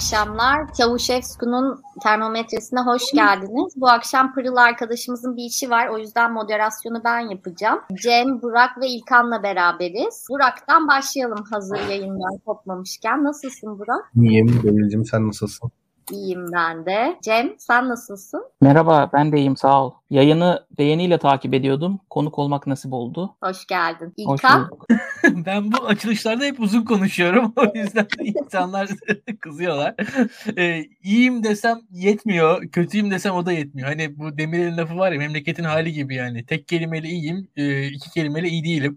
İyi akşamlar. Çavuşevsku'nun termometresine hoş geldiniz. Bu akşam Pırıl arkadaşımızın bir işi var. O yüzden moderasyonu ben yapacağım. Cem, Burak ve İlkan'la beraberiz. Burak'tan başlayalım hazır yayından kopmamışken. Nasılsın Burak? İyiyim Gönülcüm sen nasılsın? İyiyim ben de. Cem sen nasılsın? Merhaba ben de iyiyim sağ ol. Yayını beğeniyle takip ediyordum. Konuk olmak nasip oldu. Hoş geldin. İlkan? ben bu açılışlarda hep uzun konuşuyorum. O yüzden de insanlar kızıyorlar. Ee, iyiyim desem yetmiyor. Kötüyüm desem o da yetmiyor. Hani bu Demirel'in lafı var ya memleketin hali gibi yani. Tek kelimeyle iyiyim, e, iki kelimeyle iyi değilim.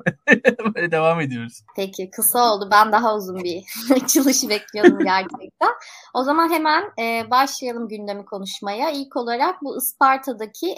Böyle devam ediyoruz. Peki kısa oldu. Ben daha uzun bir açılış bekliyordum gerçekten. O zaman hemen e, başlayalım gündemi konuşmaya. İlk olarak bu Isparta'daki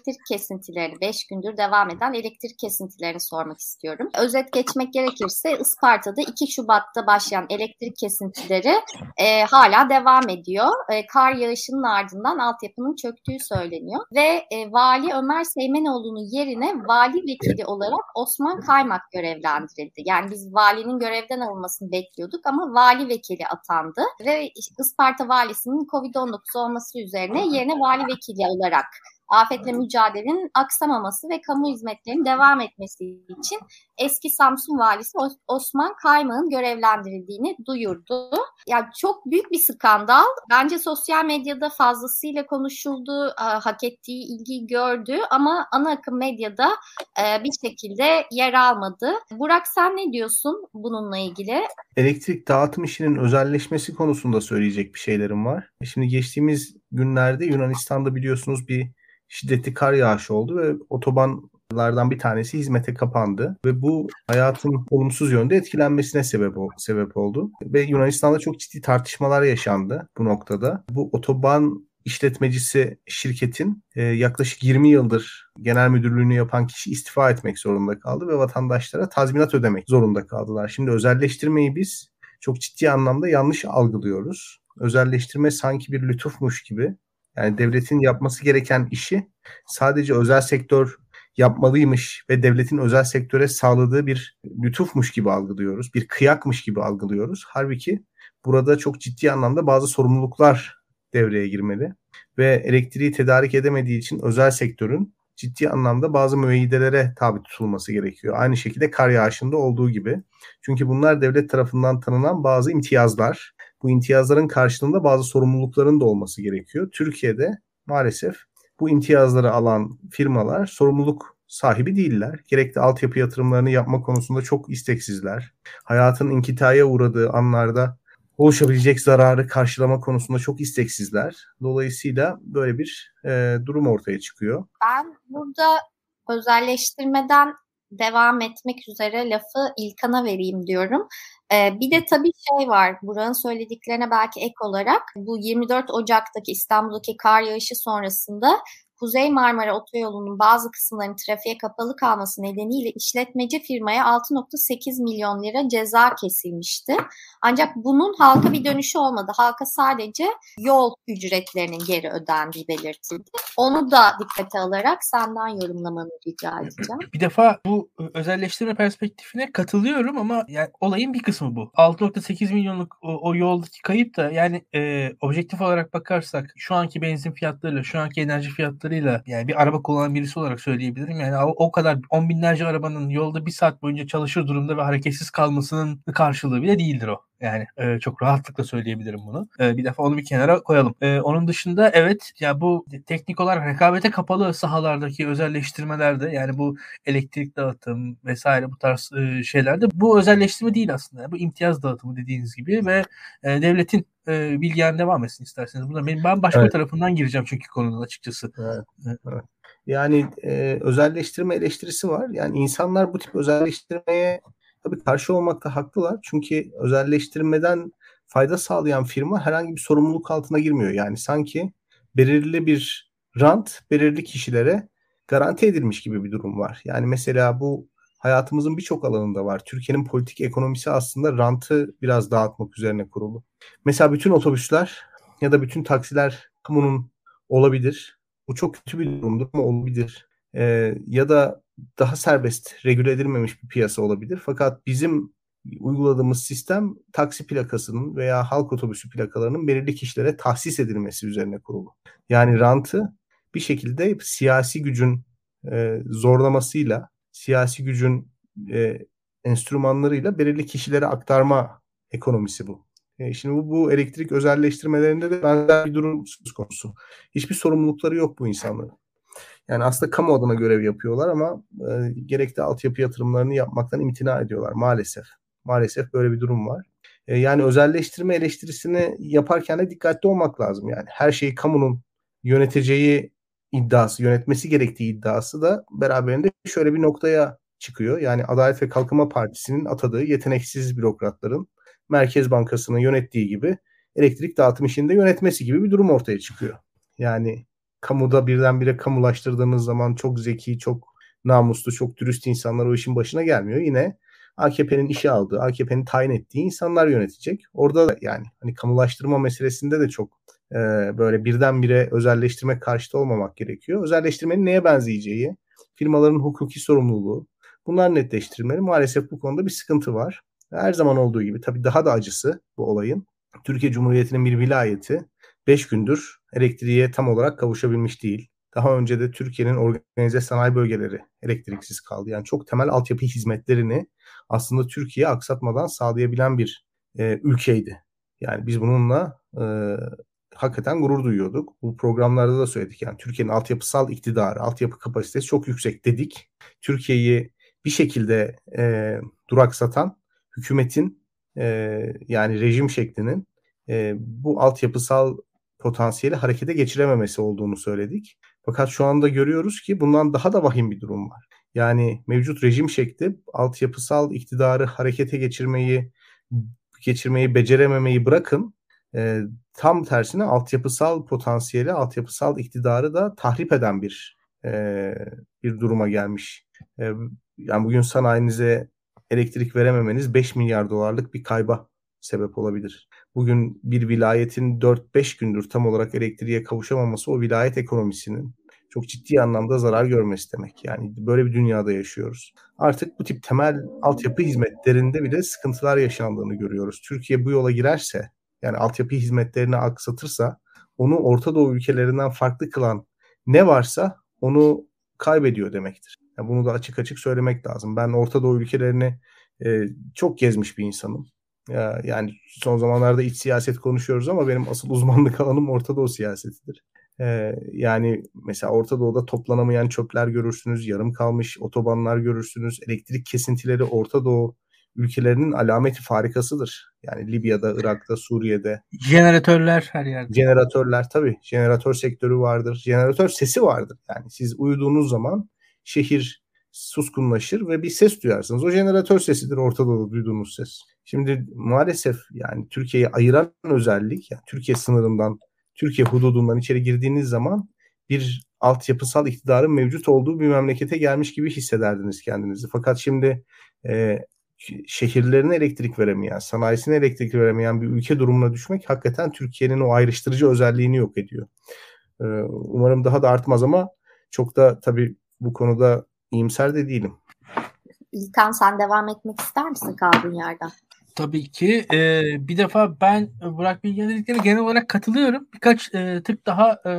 elektrik kesintileri 5 gündür devam eden elektrik kesintilerini sormak istiyorum. Özet geçmek gerekirse Isparta'da 2 Şubat'ta başlayan elektrik kesintileri e, hala devam ediyor. E, kar yağışının ardından altyapının çöktüğü söyleniyor ve e, Vali Ömer Seymenoğlu'nun yerine vali vekili olarak Osman Kaymak görevlendirildi. Yani biz valinin görevden alınmasını bekliyorduk ama vali vekili atandı ve Isparta valisinin Covid-19 olması üzerine yerine vali vekili olarak afetle mücadelenin aksamaması ve kamu hizmetlerinin devam etmesi için eski Samsun valisi Osman Kaymak'ın görevlendirildiğini duyurdu. Yani çok büyük bir skandal. Bence sosyal medyada fazlasıyla konuşuldu, e, hak ettiği ilgiyi gördü ama ana akım medyada e, bir şekilde yer almadı. Burak sen ne diyorsun bununla ilgili? Elektrik dağıtım işinin özelleşmesi konusunda söyleyecek bir şeylerim var. Şimdi geçtiğimiz günlerde Yunanistan'da biliyorsunuz bir şiddetli kar yağışı oldu ve otobanlardan bir tanesi hizmete kapandı ve bu hayatın olumsuz yönde etkilenmesine sebep sebep oldu ve Yunanistan'da çok ciddi tartışmalar yaşandı bu noktada. Bu otoban işletmecisi şirketin e, yaklaşık 20 yıldır genel müdürlüğünü yapan kişi istifa etmek zorunda kaldı ve vatandaşlara tazminat ödemek zorunda kaldılar. Şimdi özelleştirmeyi biz çok ciddi anlamda yanlış algılıyoruz. Özelleştirme sanki bir lütufmuş gibi yani devletin yapması gereken işi sadece özel sektör yapmalıymış ve devletin özel sektöre sağladığı bir lütufmuş gibi algılıyoruz. Bir kıyakmış gibi algılıyoruz. Halbuki burada çok ciddi anlamda bazı sorumluluklar devreye girmeli ve elektriği tedarik edemediği için özel sektörün ciddi anlamda bazı müeyyidelere tabi tutulması gerekiyor. Aynı şekilde kar yağışında olduğu gibi. Çünkü bunlar devlet tarafından tanınan bazı imtiyazlar bu imtiyazların karşılığında bazı sorumlulukların da olması gerekiyor. Türkiye'de maalesef bu imtiyazları alan firmalar sorumluluk sahibi değiller. Gerekli altyapı yatırımlarını yapma konusunda çok isteksizler. Hayatın inkitaya uğradığı anlarda oluşabilecek zararı karşılama konusunda çok isteksizler. Dolayısıyla böyle bir e, durum ortaya çıkıyor. Ben burada özelleştirmeden devam etmek üzere lafı İlkan'a vereyim diyorum. Ee, bir de tabii şey var, buranın söylediklerine belki ek olarak bu 24 Ocak'taki İstanbul'daki kar yağışı sonrasında Kuzey Marmara Otoyolu'nun bazı kısımlarının trafiğe kapalı kalması nedeniyle işletmeci firmaya 6.8 milyon lira ceza kesilmişti. Ancak bunun halka bir dönüşü olmadı. Halka sadece yol ücretlerinin geri ödendiği belirtildi. Onu da dikkate alarak senden yorumlamanı rica edeceğim. Bir defa bu özelleştirme perspektifine katılıyorum ama yani olayın bir kısmı bu. 6.8 milyonluk o, o yoldaki kayıp da yani e, objektif olarak bakarsak şu anki benzin fiyatlarıyla şu anki enerji fiyatlarıyla yani bir araba kullanan birisi olarak söyleyebilirim. Yani o kadar on binlerce arabanın yolda bir saat boyunca çalışır durumda ve hareketsiz kalmasının karşılığı bile değildir o. Yani e, çok rahatlıkla söyleyebilirim bunu. E, bir defa onu bir kenara koyalım. E, onun dışında evet ya bu teknik olarak rekabete kapalı sahalardaki özelleştirmelerde yani bu elektrik dağıtım vesaire bu tarz e, şeylerde bu özelleştirme değil aslında. Bu imtiyaz dağıtımı dediğiniz gibi ve e, devletin e, bilgiyen devam etsin isterseniz. Buna benim ben başka evet. tarafından gireceğim çünkü konunun açıkçası. Evet. evet. Yani e, özelleştirme eleştirisi var. Yani insanlar bu tip özelleştirmeye tabii karşı olmakta haklılar. Çünkü özelleştirmeden fayda sağlayan firma herhangi bir sorumluluk altına girmiyor. Yani sanki belirli bir rant belirli kişilere garanti edilmiş gibi bir durum var. Yani mesela bu hayatımızın birçok alanında var. Türkiye'nin politik ekonomisi aslında rantı biraz dağıtmak üzerine kurulu. Mesela bütün otobüsler ya da bütün taksiler kamunun olabilir. Bu çok kötü bir durumdur ama olabilir. Ee, ya da daha serbest, regüle edilmemiş bir piyasa olabilir. Fakat bizim uyguladığımız sistem taksi plakasının veya halk otobüsü plakalarının belirli kişilere tahsis edilmesi üzerine kurulu. Yani rantı bir şekilde siyasi gücün e, zorlamasıyla, siyasi gücün e, enstrümanlarıyla belirli kişilere aktarma ekonomisi bu. E, şimdi bu, bu elektrik özelleştirmelerinde de benzer bir durum söz konusu. Hiçbir sorumlulukları yok bu insanların. Yani aslında kamu adına görev yapıyorlar ama e, gerekli altyapı yatırımlarını yapmaktan imtina ediyorlar maalesef. Maalesef böyle bir durum var. E, yani özelleştirme eleştirisini yaparken de dikkatli olmak lazım. Yani her şeyi kamunun yöneteceği iddiası, yönetmesi gerektiği iddiası da beraberinde şöyle bir noktaya çıkıyor. Yani Adalet ve Kalkınma Partisi'nin atadığı yeteneksiz bürokratların Merkez Bankası'nın yönettiği gibi elektrik dağıtım işinde yönetmesi gibi bir durum ortaya çıkıyor. Yani kamuda birdenbire kamulaştırdığınız zaman çok zeki, çok namuslu, çok dürüst insanlar o işin başına gelmiyor. Yine AKP'nin işe aldığı, AKP'nin tayin ettiği insanlar yönetecek. Orada da yani hani kamulaştırma meselesinde de çok e, böyle birdenbire özelleştirme karşıtı olmamak gerekiyor. Özelleştirmenin neye benzeyeceği, firmaların hukuki sorumluluğu bunlar netleştirilmeli. Maalesef bu konuda bir sıkıntı var. Her zaman olduğu gibi tabii daha da acısı bu olayın. Türkiye Cumhuriyeti'nin bir vilayeti 5 gündür elektriğe tam olarak kavuşabilmiş değil. Daha önce de Türkiye'nin organize sanayi bölgeleri elektriksiz kaldı. Yani çok temel altyapı hizmetlerini aslında Türkiye aksatmadan sağlayabilen bir e, ülkeydi. Yani biz bununla e, hakikaten gurur duyuyorduk. Bu programlarda da söyledik. Yani Türkiye'nin altyapısal iktidarı, altyapı kapasitesi çok yüksek dedik. Türkiye'yi bir şekilde e, duraksatan hükümetin e, yani rejim şeklinin e, bu altyapısal potansiyeli harekete geçirememesi olduğunu söyledik. Fakat şu anda görüyoruz ki bundan daha da vahim bir durum var. Yani mevcut rejim şekli altyapısal iktidarı harekete geçirmeyi geçirmeyi becerememeyi bırakın e, tam tersine altyapısal potansiyeli, altyapısal iktidarı da tahrip eden bir e, bir duruma gelmiş. E, yani bugün sanayinize elektrik verememeniz 5 milyar dolarlık bir kayba sebep olabilir. Bugün bir vilayetin 4-5 gündür tam olarak elektriğe kavuşamaması o vilayet ekonomisinin çok ciddi anlamda zarar görmesi demek. Yani böyle bir dünyada yaşıyoruz. Artık bu tip temel altyapı hizmetlerinde bile sıkıntılar yaşandığını görüyoruz. Türkiye bu yola girerse yani altyapı hizmetlerini aksatırsa onu Orta Doğu ülkelerinden farklı kılan ne varsa onu kaybediyor demektir. Yani bunu da açık açık söylemek lazım. Ben Orta Doğu ülkelerini e, çok gezmiş bir insanım. Ya, yani son zamanlarda iç siyaset konuşuyoruz ama benim asıl uzmanlık alanım Orta Doğu siyasetidir. Ee, yani mesela Orta Doğu'da toplanamayan çöpler görürsünüz, yarım kalmış otobanlar görürsünüz, elektrik kesintileri Orta Doğu ülkelerinin alameti farikasıdır. Yani Libya'da, Irak'ta, Suriye'de. Jeneratörler her yerde. Jeneratörler tabii. Jeneratör sektörü vardır. Jeneratör sesi vardır. Yani siz uyuduğunuz zaman şehir suskunlaşır ve bir ses duyarsınız. O jeneratör sesidir Orta Doğu'da duyduğunuz ses. Şimdi maalesef yani Türkiye'yi ayıran özellik yani Türkiye sınırından, Türkiye hududundan içeri girdiğiniz zaman bir altyapısal iktidarın mevcut olduğu bir memlekete gelmiş gibi hissederdiniz kendinizi. Fakat şimdi e, şehirlerine elektrik veremeyen, sanayisine elektrik veremeyen bir ülke durumuna düşmek hakikaten Türkiye'nin o ayrıştırıcı özelliğini yok ediyor. Ee, umarım daha da artmaz ama çok da tabii bu konuda iyimser de değilim. İlkan sen devam etmek ister misin kaldığın yerden? Tabii ki. E, bir defa ben Burak Bilge'nin dediklerine genel olarak katılıyorum. Birkaç e, tık daha e,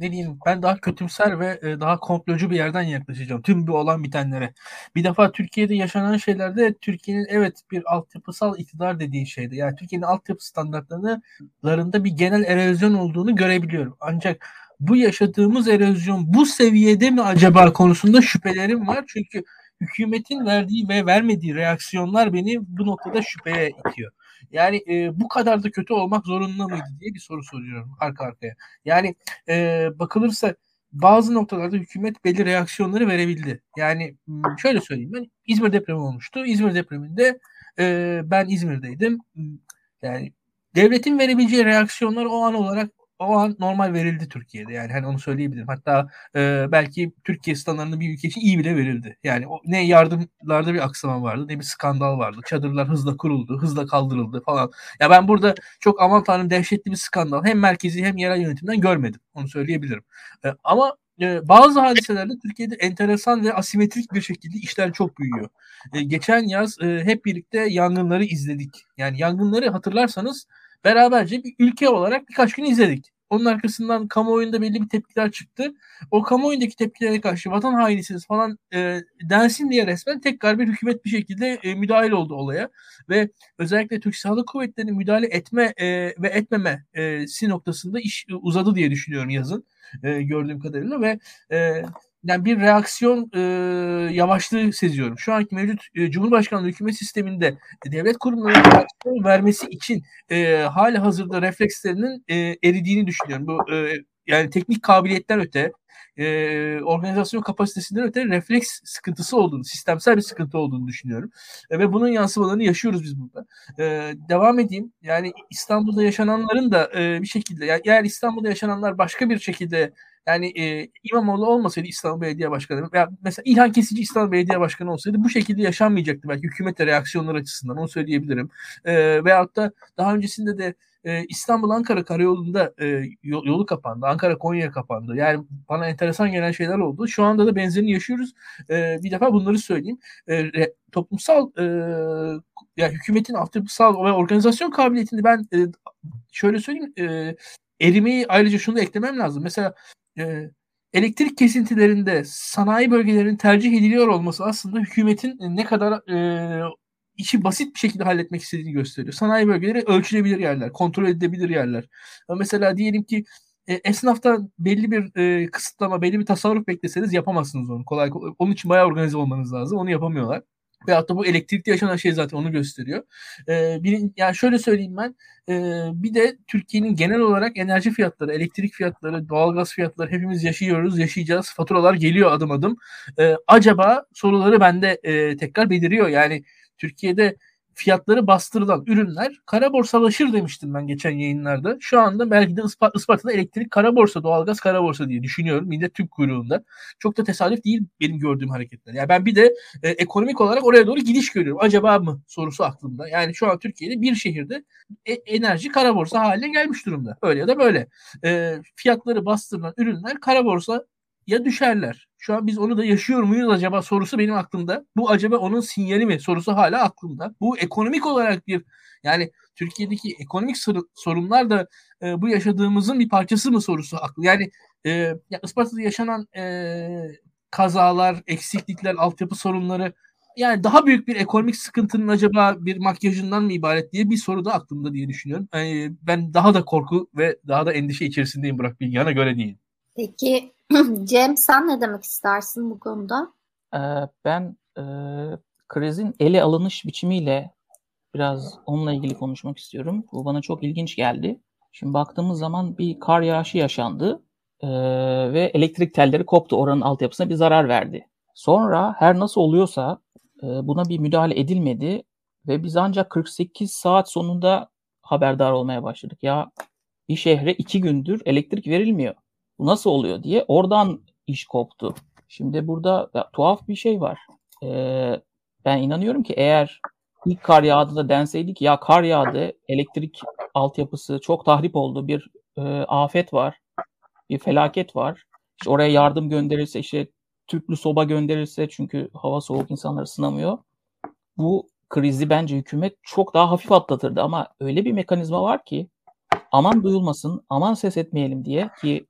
ne diyeyim ben daha kötümser ve e, daha komplocu bir yerden yaklaşacağım. Tüm bu olan bitenlere. Bir defa Türkiye'de yaşanan şeylerde Türkiye'nin evet bir altyapısal iktidar dediği şeydi. Yani Türkiye'nin altyapı standartlarında bir genel erozyon olduğunu görebiliyorum. Ancak bu yaşadığımız erozyon bu seviyede mi acaba konusunda şüphelerim var. Çünkü hükümetin verdiği ve vermediği reaksiyonlar beni bu noktada şüpheye itiyor. Yani e, bu kadar da kötü olmak zorunda mıydı diye bir soru soruyorum arka arkaya. Yani e, bakılırsa bazı noktalarda hükümet belli reaksiyonları verebildi. Yani şöyle söyleyeyim ben İzmir depremi olmuştu. İzmir depreminde e, ben İzmir'deydim. Yani devletin verebileceği reaksiyonlar o an olarak o an normal verildi Türkiye'de. Yani hani onu söyleyebilirim. Hatta e, belki Türkiye standartında bir ülke için iyi bile verildi. Yani o, ne yardımlarda bir aksama vardı ne bir skandal vardı. Çadırlar hızla kuruldu, hızla kaldırıldı falan. Ya ben burada çok aman tanrım dehşetli bir skandal hem merkezi hem yerel yönetimden görmedim. Onu söyleyebilirim. E, ama e, bazı hadiselerde Türkiye'de enteresan ve asimetrik bir şekilde işler çok büyüyor. E, geçen yaz e, hep birlikte yangınları izledik. Yani yangınları hatırlarsanız beraberce bir ülke olarak birkaç gün izledik. Onun arkasından kamuoyunda belli bir tepkiler çıktı. O kamuoyundaki tepkilere karşı vatan hainisiniz falan e, densin diye resmen tekrar bir hükümet bir şekilde e, müdahil oldu olaya. Ve özellikle Türk Silahlı Kuvvetleri'nin müdahale etme e, ve etmeme e, si noktasında iş uzadı diye düşünüyorum yazın e, gördüğüm kadarıyla ve e, yani bir reaksiyon e, yavaşlığı seziyorum. Şu anki mevcut e, Cumhurbaşkanlığı hükümet sisteminde e, devlet kurumlarının reaksiyon vermesi için e, hali hazırda reflekslerinin e, eridiğini düşünüyorum. Bu e, yani teknik kabiliyetten öte, e, organizasyon kapasitesinden öte refleks sıkıntısı olduğunu, sistemsel bir sıkıntı olduğunu düşünüyorum. E, ve bunun yansımalarını yaşıyoruz biz burada. E, devam edeyim. Yani İstanbul'da yaşananların da e, bir şekilde, yani eğer İstanbul'da yaşananlar başka bir şekilde yani e, İmamoğlu olmasaydı İstanbul Belediye Başkanı veya mesela İlhan Kesici İstanbul Belediye Başkanı olsaydı bu şekilde yaşanmayacaktı belki hükümete reaksiyonlar açısından onu söyleyebilirim. E, veyahut da daha öncesinde de e, İstanbul-Ankara karayolunda e, yolu kapandı. Ankara-Konya kapandı. Yani bana enteresan gelen şeyler oldu. Şu anda da benzerini yaşıyoruz. E, bir defa bunları söyleyeyim. E, toplumsal e, yani hükümetin altyapısal ve organizasyon kabiliyetini ben e, şöyle söyleyeyim e, erimeyi ayrıca şunu da eklemem lazım. Mesela e, elektrik kesintilerinde sanayi bölgelerinin tercih ediliyor olması aslında hükümetin ne kadar e, işi basit bir şekilde halletmek istediğini gösteriyor. Sanayi bölgeleri ölçülebilir yerler, kontrol edilebilir yerler. Mesela diyelim ki e, esnaftan belli bir e, kısıtlama, belli bir tasarruf bekleseniz yapamazsınız onu. Kolay kolay. Onun için bayağı organize olmanız lazım. Onu yapamıyorlar. Veyahut da bu elektrikte yaşanan şey zaten onu gösteriyor. Ee, bir, yani şöyle söyleyeyim ben. E, bir de Türkiye'nin genel olarak enerji fiyatları, elektrik fiyatları, doğalgaz fiyatları hepimiz yaşıyoruz, yaşayacağız. Faturalar geliyor adım adım. E, acaba soruları bende e, tekrar beliriyor. Yani Türkiye'de fiyatları bastırılan ürünler kara borsalaşır demiştim ben geçen yayınlarda. Şu anda belki de Isparta'da elektrik kara borsa, doğalgaz kara borsa diye düşünüyorum. Millet Türk kuyruğunda. Çok da tesadüf değil benim gördüğüm hareketler. Yani ben bir de e, ekonomik olarak oraya doğru gidiş görüyorum. Acaba mı sorusu aklımda. Yani şu an Türkiye'de bir şehirde e, enerji kara borsa haline gelmiş durumda. Öyle ya da böyle. E, fiyatları bastırılan ürünler kara borsa ya düşerler. Şu an biz onu da yaşıyor muyuz acaba sorusu benim aklımda. Bu acaba onun sinyali mi sorusu hala aklımda. Bu ekonomik olarak bir yani Türkiye'deki ekonomik sorunlar da e, bu yaşadığımızın bir parçası mı sorusu aklı. Yani e, ya Isparta'da yaşanan e, kazalar, eksiklikler, altyapı sorunları yani daha büyük bir ekonomik sıkıntının acaba bir makyajından mı ibaret diye bir soru da aklımda diye düşünüyorum. Yani ben daha da korku ve daha da endişe içerisindeyim Burak Bilgehan'a göre değil. Peki Cem sen ne demek istersin bu konuda? Ee, ben e, krizin ele alınış biçimiyle biraz onunla ilgili konuşmak istiyorum. Bu bana çok ilginç geldi. Şimdi baktığımız zaman bir kar yağışı yaşandı e, ve elektrik telleri koptu. Oranın altyapısına bir zarar verdi. Sonra her nasıl oluyorsa e, buna bir müdahale edilmedi ve biz ancak 48 saat sonunda haberdar olmaya başladık. Ya bir şehre iki gündür elektrik verilmiyor. Bu nasıl oluyor diye oradan iş koptu. Şimdi burada ya, tuhaf bir şey var. Ee, ben inanıyorum ki eğer ilk kar yağdı da denseydi ki ya kar yağdı, elektrik altyapısı çok tahrip oldu, bir e, afet var, bir felaket var. İşte oraya yardım gönderirse, işte tüplü soba gönderirse çünkü hava soğuk insanlar ısınamıyor. Bu krizi bence hükümet çok daha hafif atlatırdı ama öyle bir mekanizma var ki aman duyulmasın, aman ses etmeyelim diye ki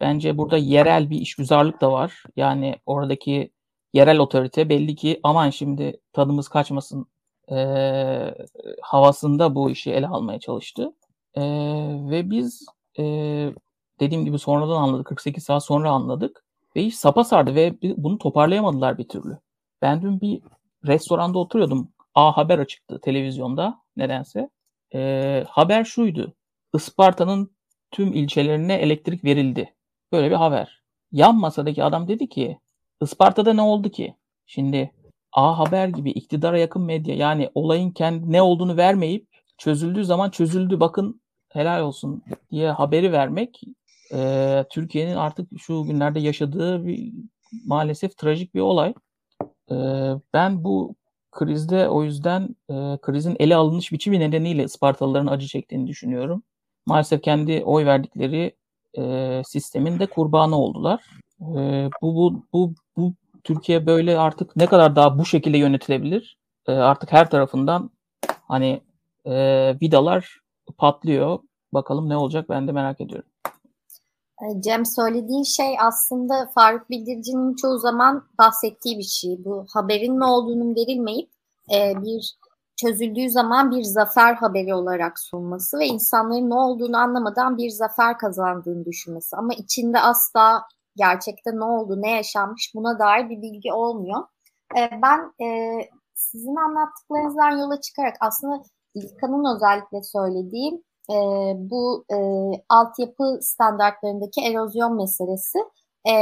Bence burada yerel bir işgüzarlık da var. Yani oradaki yerel otorite belli ki aman şimdi tadımız kaçmasın e, havasında bu işi ele almaya çalıştı. E, ve biz e, dediğim gibi sonradan anladık. 48 saat sonra anladık. Ve iş sapa sardı ve bunu toparlayamadılar bir türlü. Ben dün bir restoranda oturuyordum. A Haber açıktı televizyonda nedense. E, haber şuydu. Isparta'nın tüm ilçelerine elektrik verildi. Böyle bir haber. Yan masadaki adam dedi ki Isparta'da ne oldu ki? Şimdi A Haber gibi iktidara yakın medya yani olayın kendi ne olduğunu vermeyip çözüldüğü zaman çözüldü bakın helal olsun diye haberi vermek e, Türkiye'nin artık şu günlerde yaşadığı bir maalesef trajik bir olay. E, ben bu krizde o yüzden e, krizin ele alınış biçimi nedeniyle Ispartalıların acı çektiğini düşünüyorum. Maalesef kendi oy verdikleri e, sistemin de kurbanı oldular. Ee, bu, bu, bu, bu Türkiye böyle artık ne kadar daha bu şekilde yönetilebilir? Ee, artık her tarafından hani e, vidalar patlıyor. Bakalım ne olacak ben de merak ediyorum. E, Cem söylediğin şey aslında Faruk Bildirici'nin çoğu zaman bahsettiği bir şey. Bu haberin ne olduğunun verilmeyip e, bir çözüldüğü zaman bir zafer haberi olarak sunması ve insanların ne olduğunu anlamadan bir zafer kazandığını düşünmesi. Ama içinde asla gerçekte ne oldu, ne yaşanmış buna dair bir bilgi olmuyor. E, ben e, sizin anlattıklarınızdan yola çıkarak aslında İlkan'ın özellikle söylediğim e, bu e, altyapı standartlarındaki erozyon meselesi e,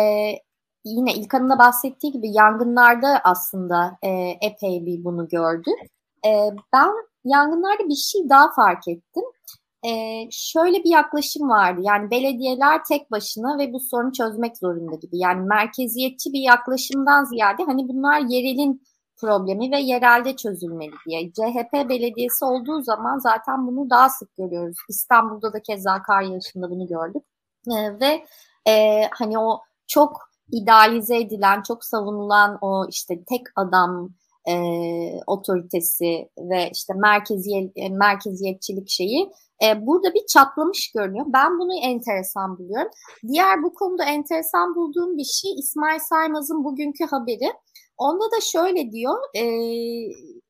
yine İlkan'ın da bahsettiği gibi yangınlarda aslında e, epey bir bunu gördük. E, ben yangınlarda bir şey daha fark ettim. E, şöyle bir yaklaşım vardı. Yani belediyeler tek başına ve bu sorunu çözmek zorunda gibi. Yani merkeziyetçi bir yaklaşımdan ziyade hani bunlar yerelin problemi ve yerelde çözülmeli diye. CHP belediyesi olduğu zaman zaten bunu daha sık görüyoruz. İstanbul'da da keza kar yağışında bunu gördük. E, ve e, hani o çok idealize edilen, çok savunulan o işte tek adam e, otoritesi ve işte merkeziyet, e, merkeziyetçilik şeyi e, burada bir çatlamış görünüyor. Ben bunu enteresan buluyorum. Diğer bu konuda enteresan bulduğum bir şey İsmail Saymaz'ın bugünkü haberi. Onda da şöyle diyor, e,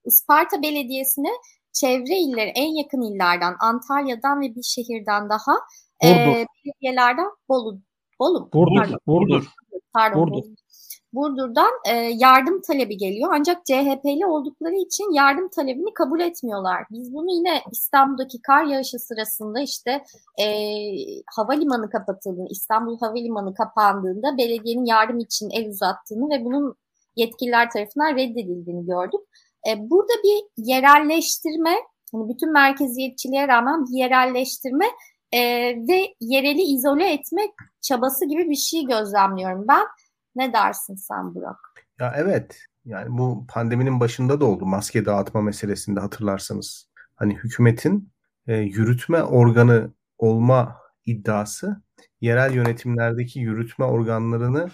Isparta Belediyesi'ne çevre illeri, en yakın illerden, Antalya'dan ve bir şehirden daha e, belediyelerden Bolu, Bolu Burdur, pardon, Burdur. Pardon, Burdur. Burdur'dan e, yardım talebi geliyor. Ancak CHP'li oldukları için yardım talebini kabul etmiyorlar. Biz bunu yine İstanbul'daki kar yağışı sırasında işte e, havalimanı kapatıldığında, İstanbul Havalimanı kapandığında belediyenin yardım için el uzattığını ve bunun yetkililer tarafından reddedildiğini gördük. E, burada bir yerelleştirme, hani bütün merkeziyetçiliğe rağmen bir yerelleştirme e, ve yereli izole etmek çabası gibi bir şey gözlemliyorum ben. Ne dersin sen Burak? Ya evet. Yani bu pandeminin başında da oldu maske dağıtma meselesinde hatırlarsanız. Hani hükümetin e, yürütme organı olma iddiası yerel yönetimlerdeki yürütme organlarını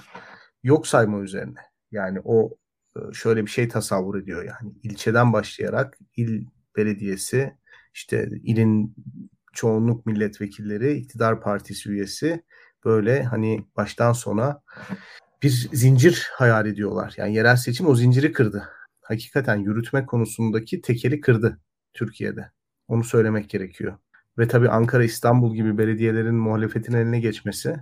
yok sayma üzerine. Yani o e, şöyle bir şey tasavvur ediyor yani ilçeden başlayarak il belediyesi işte ilin çoğunluk milletvekilleri iktidar partisi üyesi böyle hani baştan sona bir zincir hayal ediyorlar. Yani yerel seçim o zinciri kırdı. Hakikaten yürütme konusundaki tekeli kırdı Türkiye'de. Onu söylemek gerekiyor. Ve tabii Ankara, İstanbul gibi belediyelerin muhalefetin eline geçmesi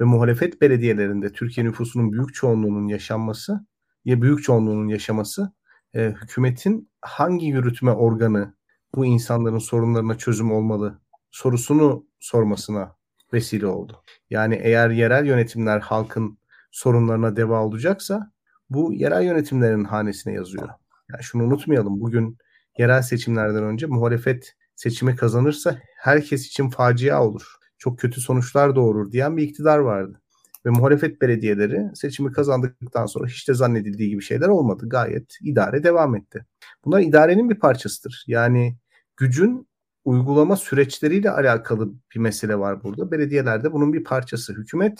ve muhalefet belediyelerinde Türkiye nüfusunun büyük çoğunluğunun yaşanması ya büyük çoğunluğunun yaşaması e, hükümetin hangi yürütme organı bu insanların sorunlarına çözüm olmalı sorusunu sormasına vesile oldu. Yani eğer yerel yönetimler halkın sorunlarına deva olacaksa bu yerel yönetimlerin hanesine yazıyor. Yani şunu unutmayalım. Bugün yerel seçimlerden önce muhalefet seçimi kazanırsa herkes için facia olur. Çok kötü sonuçlar doğurur diyen bir iktidar vardı. Ve muhalefet belediyeleri seçimi kazandıktan sonra hiç de zannedildiği gibi şeyler olmadı. Gayet idare devam etti. Bunlar idarenin bir parçasıdır. Yani gücün uygulama süreçleriyle alakalı bir mesele var burada. Belediyelerde bunun bir parçası. Hükümet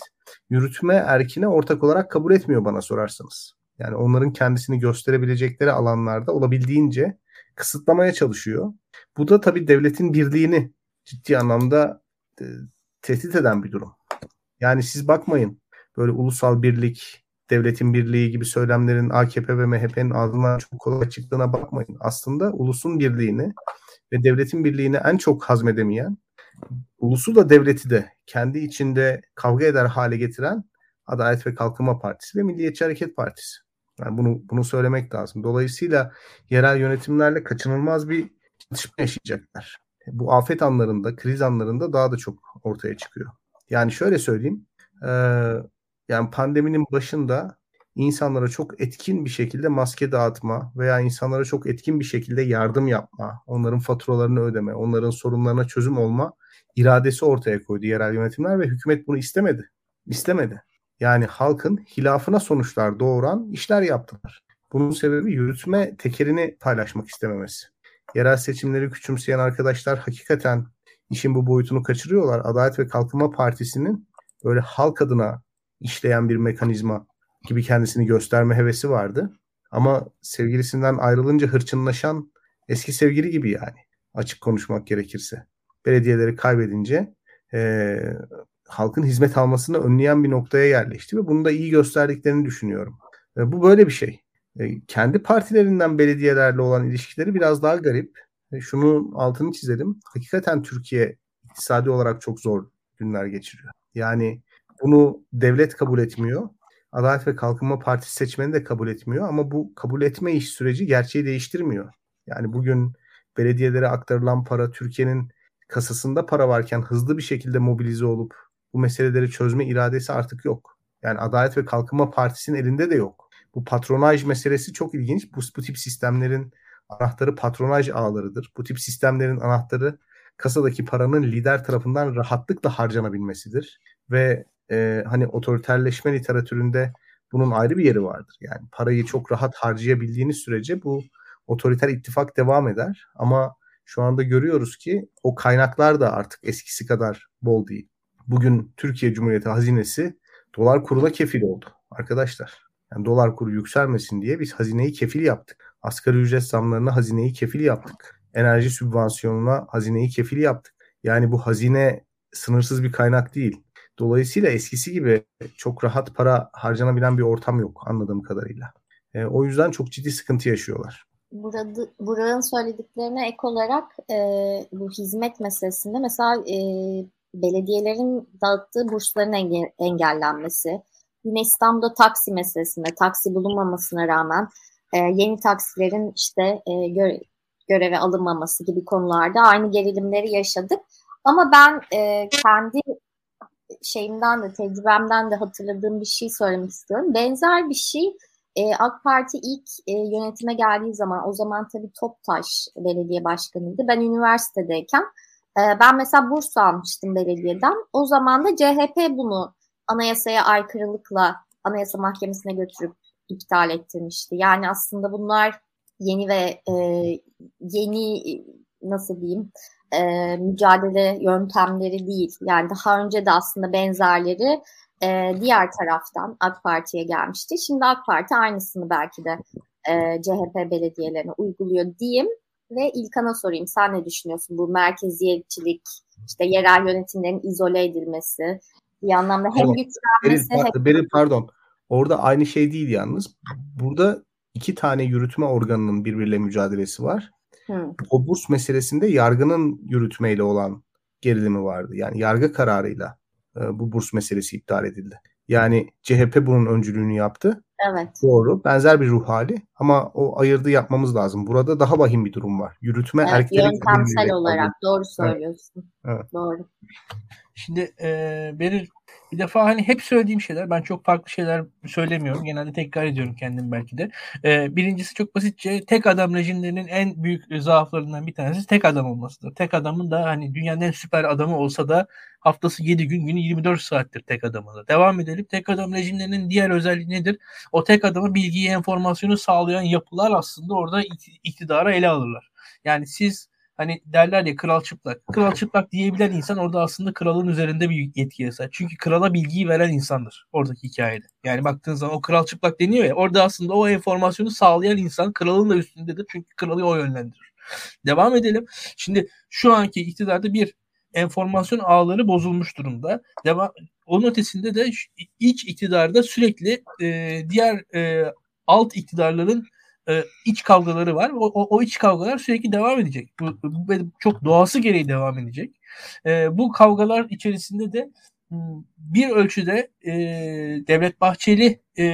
yürütme erkine ortak olarak kabul etmiyor bana sorarsanız. Yani onların kendisini gösterebilecekleri alanlarda olabildiğince kısıtlamaya çalışıyor. Bu da tabii devletin birliğini ciddi anlamda e, tehdit eden bir durum. Yani siz bakmayın böyle ulusal birlik, devletin birliği gibi söylemlerin AKP ve MHP'nin ağzından çok kolay çıktığına bakmayın. Aslında ulusun birliğini ve devletin birliğini en çok hazmedemeyen, ulusu da devleti de kendi içinde kavga eder hale getiren Adalet ve Kalkınma Partisi ve Milliyetçi Hareket Partisi. Yani bunu bunu söylemek lazım. Dolayısıyla yerel yönetimlerle kaçınılmaz bir çatışma yaşayacaklar. Bu afet anlarında, kriz anlarında daha da çok ortaya çıkıyor. Yani şöyle söyleyeyim. E, yani pandeminin başında insanlara çok etkin bir şekilde maske dağıtma veya insanlara çok etkin bir şekilde yardım yapma, onların faturalarını ödeme, onların sorunlarına çözüm olma iradesi ortaya koydu yerel yönetimler ve hükümet bunu istemedi. İstemedi. Yani halkın hilafına sonuçlar doğuran işler yaptılar. Bunun sebebi yürütme tekerini paylaşmak istememesi. Yerel seçimleri küçümseyen arkadaşlar hakikaten işin bu boyutunu kaçırıyorlar. Adalet ve Kalkınma Partisi'nin böyle halk adına işleyen bir mekanizma gibi kendisini gösterme hevesi vardı. Ama sevgilisinden ayrılınca hırçınlaşan eski sevgili gibi yani açık konuşmak gerekirse. Belediyeleri kaybedince e, halkın hizmet almasını önleyen bir noktaya yerleşti ve bunu da iyi gösterdiklerini düşünüyorum. E, bu böyle bir şey. E, kendi partilerinden belediyelerle olan ilişkileri biraz daha garip. E, şunun altını çizelim. Hakikaten Türkiye iktisadi olarak çok zor günler geçiriyor. Yani bunu devlet kabul etmiyor. Adalet ve Kalkınma Partisi seçmeni de kabul etmiyor ama bu kabul etme iş süreci gerçeği değiştirmiyor. Yani bugün belediyelere aktarılan para Türkiye'nin kasasında para varken hızlı bir şekilde mobilize olup bu meseleleri çözme iradesi artık yok. Yani Adalet ve Kalkınma Partisi'nin elinde de yok. Bu patronaj meselesi çok ilginç. Bu, bu tip sistemlerin anahtarı patronaj ağlarıdır. Bu tip sistemlerin anahtarı kasadaki paranın lider tarafından rahatlıkla harcanabilmesidir. Ve e, hani otoriterleşme literatüründe bunun ayrı bir yeri vardır. Yani parayı çok rahat harcayabildiğiniz sürece bu otoriter ittifak devam eder. Ama şu anda görüyoruz ki o kaynaklar da artık eskisi kadar bol değil. Bugün Türkiye Cumhuriyeti hazinesi dolar kuruna kefil oldu arkadaşlar. Yani dolar kuru yükselmesin diye biz hazineyi kefil yaptık. Asgari ücret zamlarına hazineyi kefil yaptık. Enerji sübvansiyonuna hazineyi kefil yaptık. Yani bu hazine sınırsız bir kaynak değil. Dolayısıyla eskisi gibi çok rahat para harcanabilen bir ortam yok anladığım kadarıyla. E, o yüzden çok ciddi sıkıntı yaşıyorlar. Burada, Burak'ın söylediklerine ek olarak e, bu hizmet meselesinde mesela e, belediyelerin dağıttığı bursların enge, engellenmesi, yine İstanbul'da taksi meselesinde taksi bulunmamasına rağmen e, yeni taksilerin işte e, göre, göreve alınmaması gibi konularda aynı gerilimleri yaşadık. Ama ben e, kendi şeyimden de tecrübemden de hatırladığım bir şey söylemek istiyorum. Benzer bir şey e, AK Parti ilk e, yönetime geldiği zaman o zaman tabii Toptaş belediye başkanıydı. Ben üniversitedeyken e, ben mesela burs almıştım belediyeden. O zaman da CHP bunu anayasaya aykırılıkla Anayasa Mahkemesi'ne götürüp iptal ettirmişti. Yani aslında bunlar yeni ve e, yeni nasıl diyeyim e, mücadele yöntemleri değil. Yani daha önce de aslında benzerleri e, diğer taraftan AK Parti'ye gelmişti. Şimdi AK Parti aynısını belki de e, CHP belediyelerine uyguluyor diyeyim. Ve İlkan'a sorayım sen ne düşünüyorsun bu merkeziyetçilik, işte yerel yönetimlerin izole edilmesi bir anlamda hem tamam. güçlenmesi Beril, hem... Beril pardon orada aynı şey değil yalnız. Burada iki tane yürütme organının birbiriyle mücadelesi var. Hı. O burs meselesinde yargının yürütmeyle olan gerilimi vardı. Yani yargı kararıyla e, bu burs meselesi iptal edildi. Yani CHP bunun öncülüğünü yaptı. Evet. Doğru. Benzer bir ruh hali ama o ayırdı yapmamız lazım. Burada daha vahim bir durum var. Yürütme evet, erkeklerin yöntemsel olarak aldı. doğru söylüyorsun. Evet. Doğru. Şimdi e, Beril bir defa hani hep söylediğim şeyler ben çok farklı şeyler söylemiyorum. Genelde tekrar ediyorum kendim belki de. Ee, birincisi çok basitçe tek adam rejimlerinin en büyük zaaflarından bir tanesi tek adam olmasıdır. Tek adamın da hani dünyanın en süper adamı olsa da haftası 7 gün günü 24 saattir tek adamı Devam edelim. Tek adam rejimlerinin diğer özelliği nedir? O tek adamı bilgiyi, enformasyonu sağlayan yapılar aslında orada iktidara ele alırlar. Yani siz hani derler ya kral çıplak. Kral çıplak diyebilen insan orada aslında kralın üzerinde bir yetkiye sahip. Çünkü krala bilgiyi veren insandır oradaki hikayede. Yani baktığın zaman o kral çıplak deniyor ya orada aslında o enformasyonu sağlayan insan kralın da üstündedir. Çünkü kralı o yönlendirir. Devam edelim. Şimdi şu anki iktidarda bir enformasyon ağları bozulmuş durumda. Devam, onun ötesinde de iç iktidarda sürekli e, diğer e, alt iktidarların e, iç kavgaları var. O, o, o iç kavgalar sürekli devam edecek. Bu, bu çok doğası gereği devam edecek. E, bu kavgalar içerisinde de hmm, bir ölçüde e, Devlet Bahçeli e,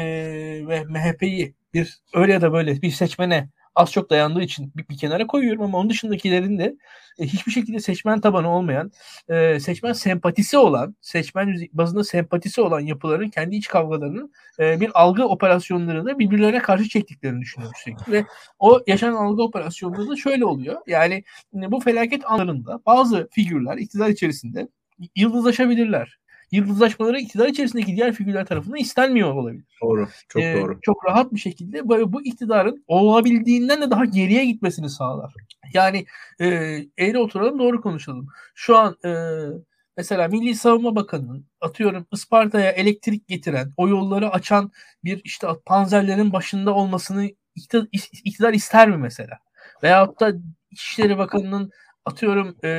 ve MHP'yi bir öyle ya da böyle bir seçmene az çok dayandığı için bir, bir kenara koyuyorum ama onun dışındakilerin de e, hiçbir şekilde seçmen tabanı olmayan, e, seçmen sempatisi olan, seçmen bazında sempatisi olan yapıların kendi iç kavgalarının e, bir algı operasyonlarını birbirlerine karşı çektiklerini düşünüyorum sürekli. Ve o yaşanan algı operasyonları da şöyle oluyor. Yani bu felaket anlarında bazı figürler iktidar içerisinde yıldızlaşabilirler yıldızlaşmaları iktidar içerisindeki diğer figürler tarafından istenmiyor olabilir. Doğru. Çok ee, doğru. Çok rahat bir şekilde böyle bu iktidarın olabildiğinden de daha geriye gitmesini sağlar. Yani e, eğri oturalım doğru konuşalım. Şu an e, Mesela Milli Savunma Bakanı'nın atıyorum Isparta'ya elektrik getiren, o yolları açan bir işte panzerlerin başında olmasını iktidar, iktidar ister mi mesela? Veyahut da İçişleri Bakanı'nın atıyorum e,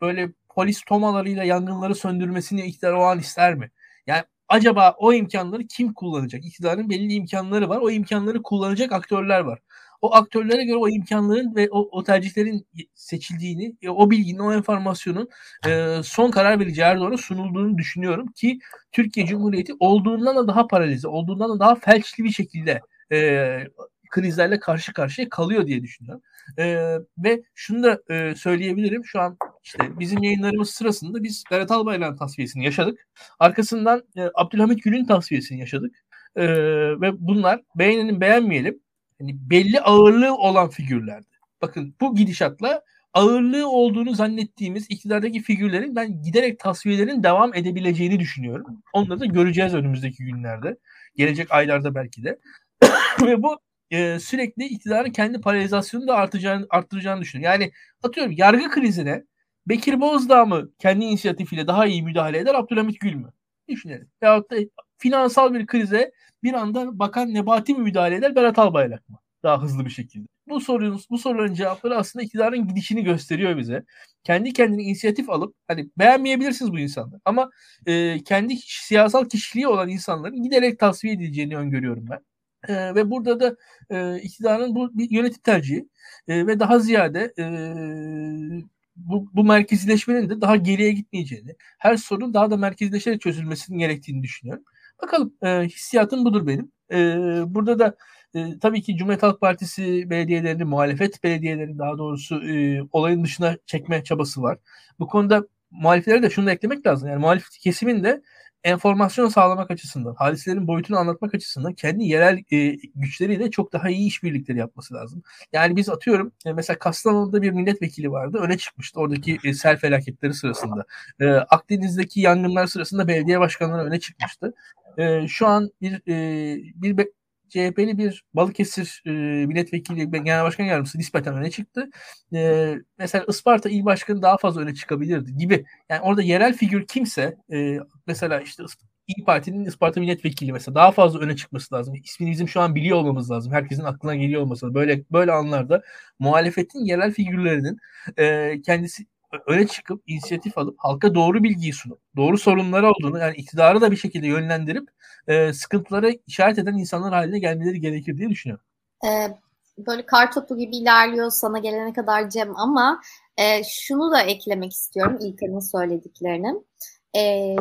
böyle polis tomalarıyla yangınları söndürmesini iktidar o an ister mi? Yani acaba o imkanları kim kullanacak? İktidarın belli imkanları var. O imkanları kullanacak aktörler var. O aktörlere göre o imkanların ve o, o tercihlerin seçildiğini, e, o bilginin, o enformasyonun e, son karar verici Erdoğan'a sunulduğunu düşünüyorum ki Türkiye Cumhuriyeti olduğundan da daha paralize, olduğundan da daha felçli bir şekilde e, krizlerle karşı karşıya kalıyor diye düşünüyorum. E, ve şunu da e, söyleyebilirim. Şu an işte bizim yayınlarımız sırasında biz Berat Albayrak'ın tasfiyesini yaşadık. Arkasından e, Abdülhamit Gül'ün tasfiyesini yaşadık. E, ve bunlar beğenelim beğenmeyelim yani belli ağırlığı olan figürlerdi. Bakın bu gidişatla ağırlığı olduğunu zannettiğimiz iktidardaki figürlerin ben giderek tasfiyelerin devam edebileceğini düşünüyorum. Onları da göreceğiz önümüzdeki günlerde. Gelecek aylarda belki de. Ve bu e, sürekli iktidarın kendi paralizasyonunu da artacağını, arttıracağını düşünüyorum. Yani atıyorum yargı krizine Bekir Bozdağ mı kendi inisiyatifiyle daha iyi müdahale eder Abdülhamit Gül mü? Düşünelim. Veyahut da finansal bir krize bir anda Bakan Nebati mi müdahale eder Berat Albayrak mı? Daha hızlı bir şekilde. Bu sorunun, bu soruların cevapları aslında iktidarın gidişini gösteriyor bize. Kendi kendine inisiyatif alıp hani beğenmeyebilirsiniz bu insanlar ama e, kendi siyasal kişiliği olan insanların giderek tasfiye edileceğini öngörüyorum ben. E, ve burada da e, iktidarın bu bir yönetim tercihi e, ve daha ziyade e, bu, bu merkezileşmenin de daha geriye gitmeyeceğini, her sorun daha da merkezileşerek çözülmesinin gerektiğini düşünüyorum. Bakalım e, hissiyatım budur benim. E, burada da e, tabii ki Cumhuriyet Halk Partisi belediyelerini, muhalefet belediyelerini daha doğrusu e, olayın dışına çekme çabası var. Bu konuda muhaliflere de şunu da eklemek lazım. Yani muhalif kesimin de enformasyon sağlamak açısından, hadiselerin boyutunu anlatmak açısından kendi yerel e, güçleriyle çok daha iyi işbirlikleri yapması lazım. Yani biz atıyorum e, mesela Kastamonu'da bir milletvekili vardı öne çıkmıştı oradaki e, sel felaketleri sırasında. E, Akdeniz'deki yangınlar sırasında belediye başkanları öne çıkmıştı. E, şu an bir e, bir CHP'li bir Balıkesir e, milletvekili genel başkan yardımcısı nispeten öne çıktı. E, mesela Isparta il başkanı daha fazla öne çıkabilirdi gibi. Yani orada yerel figür kimse e, mesela işte İyi Parti'nin Isparta milletvekili mesela daha fazla öne çıkması lazım. İsmini bizim şu an biliyor olmamız lazım. Herkesin aklına geliyor olması lazım. Böyle böyle anlarda muhalefetin yerel figürlerinin e, kendisi öne çıkıp inisiyatif alıp halka doğru bilgiyi sunup doğru sorunları olduğunu yani iktidarı da bir şekilde yönlendirip e, sıkıntılara işaret eden insanlar haline gelmeleri gerekir diye düşünüyorum. Ee, böyle kar topu gibi ilerliyor sana gelene kadar Cem ama e, şunu da eklemek istiyorum İlkan'ın söylediklerini. E,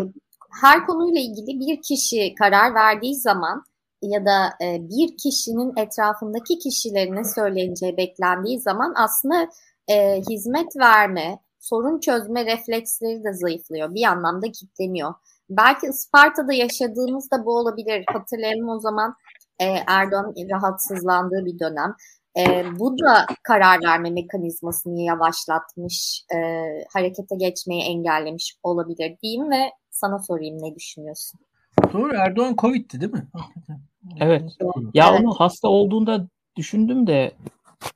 her konuyla ilgili bir kişi karar verdiği zaman ya da e, bir kişinin etrafındaki kişilerine söyleneceği beklendiği zaman aslında e, hizmet verme, sorun çözme refleksleri de zayıflıyor. Bir anlamda kilitleniyor. Belki Isparta'da yaşadığımızda bu olabilir. Hatırlayalım o zaman e, Erdoğan'ın rahatsızlandığı bir dönem. E, bu da karar verme mekanizmasını yavaşlatmış, e, harekete geçmeyi engellemiş olabilir diyeyim ve sana sorayım ne düşünüyorsun? Doğru Erdoğan Covid'ti değil mi? Evet. Ya evet. onu hasta olduğunda düşündüm de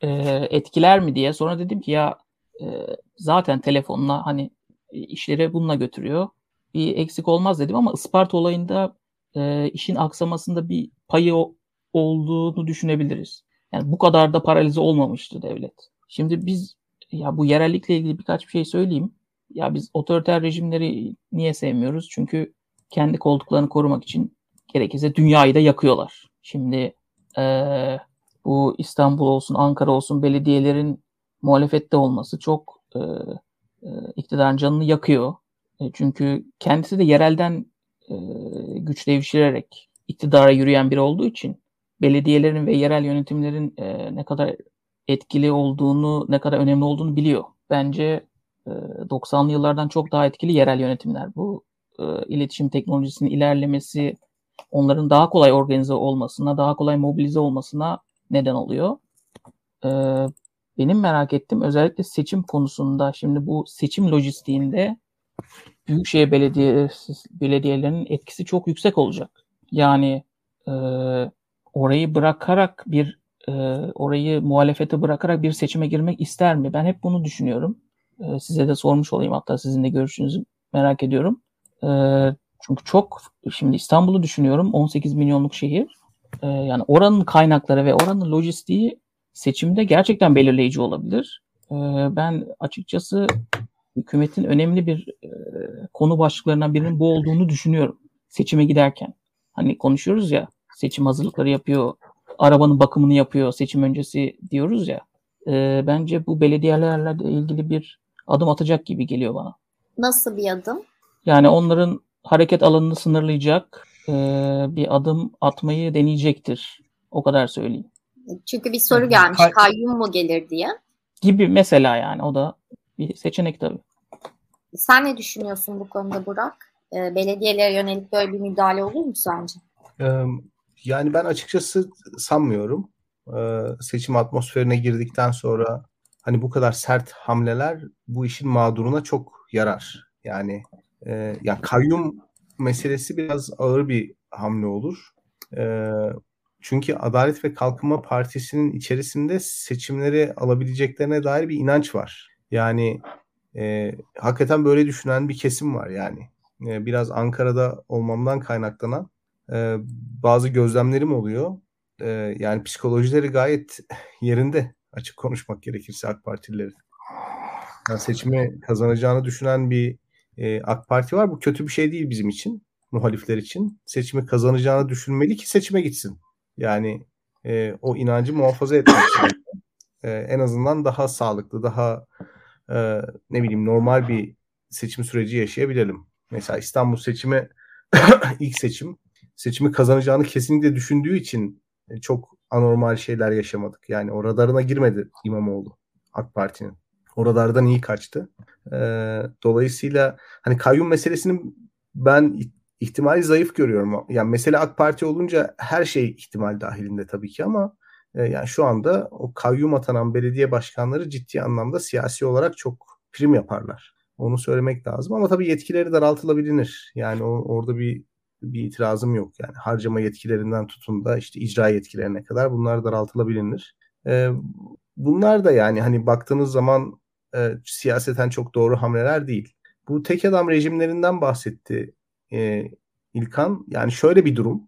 e, etkiler mi diye. Sonra dedim ki ya e, zaten telefonla hani işleri bununla götürüyor. Bir eksik olmaz dedim ama Isparta olayında e, işin aksamasında bir payı olduğunu düşünebiliriz. Yani bu kadar da paralize olmamıştı devlet. Şimdi biz ya bu yerellikle ilgili birkaç bir şey söyleyeyim. Ya biz otoriter rejimleri niye sevmiyoruz? Çünkü kendi koltuklarını korumak için gerekirse dünyayı da yakıyorlar. Şimdi e, bu İstanbul olsun, Ankara olsun belediyelerin muhalefette olması çok e, e, iktidarın canını yakıyor. E, çünkü kendisi de yerelden e, güç devşirerek iktidara yürüyen biri olduğu için belediyelerin ve yerel yönetimlerin e, ne kadar etkili olduğunu, ne kadar önemli olduğunu biliyor. Bence e, 90'lı yıllardan çok daha etkili yerel yönetimler. Bu e, iletişim teknolojisinin ilerlemesi onların daha kolay organize olmasına, daha kolay mobilize olmasına neden oluyor. E, benim merak ettiğim özellikle seçim konusunda şimdi bu seçim lojistiğinde büyükşehir belediyesi, belediyelerinin etkisi çok yüksek olacak. Yani e, orayı bırakarak bir e, orayı muhalefete bırakarak bir seçime girmek ister mi? Ben hep bunu düşünüyorum. E, size de sormuş olayım hatta sizin de görüşünüzü merak ediyorum. E, çünkü çok şimdi İstanbul'u düşünüyorum 18 milyonluk şehir. E, yani oranın kaynakları ve oranın lojistiği seçimde gerçekten belirleyici olabilir. E, ben açıkçası hükümetin önemli bir e, konu başlıklarından birinin bu olduğunu düşünüyorum seçime giderken. Hani konuşuyoruz ya seçim hazırlıkları yapıyor, arabanın bakımını yapıyor seçim öncesi diyoruz ya. E, bence bu belediyelerle ilgili bir adım atacak gibi geliyor bana. Nasıl bir adım? Yani onların hareket alanını sınırlayacak e, bir adım atmayı deneyecektir. O kadar söyleyeyim. Çünkü bir soru gelmiş. Kayyum mu gelir diye. Gibi mesela yani o da bir seçenek tabii. Sen ne düşünüyorsun bu konuda Burak? E, belediyelere yönelik böyle bir müdahale olur mu sence? Yani ben açıkçası sanmıyorum. Seçim atmosferine girdikten sonra hani bu kadar sert hamleler bu işin mağduruna çok yarar. Yani e, ya kayyum meselesi biraz ağır bir hamle olur. Çünkü Adalet ve Kalkınma Partisi'nin içerisinde seçimleri alabileceklerine dair bir inanç var. Yani e, hakikaten böyle düşünen bir kesim var yani. E, biraz Ankara'da olmamdan kaynaklanan e, bazı gözlemlerim oluyor. E, yani psikolojileri gayet yerinde açık konuşmak gerekirse AK Partililerin. Yani seçimi kazanacağını düşünen bir e, AK Parti var. Bu kötü bir şey değil bizim için, muhalifler için. Seçimi kazanacağını düşünmeli ki seçime gitsin. Yani e, o inancı muhafaza etmek için. E, en azından daha sağlıklı, daha e, ne bileyim normal bir seçim süreci yaşayabilelim. Mesela İstanbul seçimi ilk seçim seçimi kazanacağını kesinlikle düşündüğü için e, çok anormal şeyler yaşamadık. Yani o radarına girmedi İmamoğlu AK Parti'nin. O radardan iyi kaçtı. Ee, dolayısıyla hani kayyum meselesinin ben ihtimali zayıf görüyorum. Yani mesele AK Parti olunca her şey ihtimal dahilinde tabii ki ama e, yani şu anda o kayyum atanan belediye başkanları ciddi anlamda siyasi olarak çok prim yaparlar. Onu söylemek lazım ama tabii yetkileri daraltılabilir. Yani o, orada bir bir itirazım yok. Yani harcama yetkilerinden tutun da işte icra yetkilerine kadar bunlar daraltılabilir. Ee, bunlar da yani hani baktığınız zaman e, siyaseten çok doğru hamleler değil. Bu tek adam rejimlerinden bahsetti e, İlkan. Yani şöyle bir durum.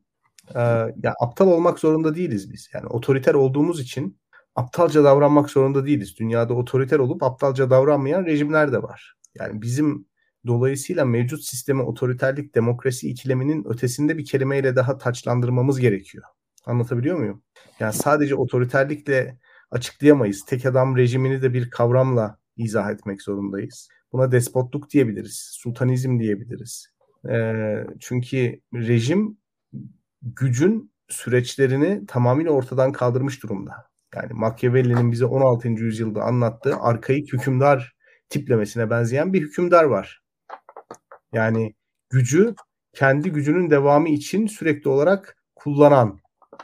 E, ya aptal olmak zorunda değiliz biz. Yani otoriter olduğumuz için aptalca davranmak zorunda değiliz. Dünyada otoriter olup aptalca davranmayan rejimler de var. Yani bizim dolayısıyla mevcut sistemi otoriterlik demokrasi ikileminin ötesinde bir kelimeyle daha taçlandırmamız gerekiyor. Anlatabiliyor muyum? Yani sadece otoriterlikle açıklayamayız. Tek adam rejimini de bir kavramla izah etmek zorundayız. Buna despotluk diyebiliriz, sultanizm diyebiliriz. E, çünkü rejim gücün süreçlerini tamamıyla ortadan kaldırmış durumda. Yani Machiavelli'nin bize 16. yüzyılda anlattığı arkaik hükümdar tiplemesine benzeyen bir hükümdar var. Yani gücü kendi gücünün devamı için sürekli olarak kullanan.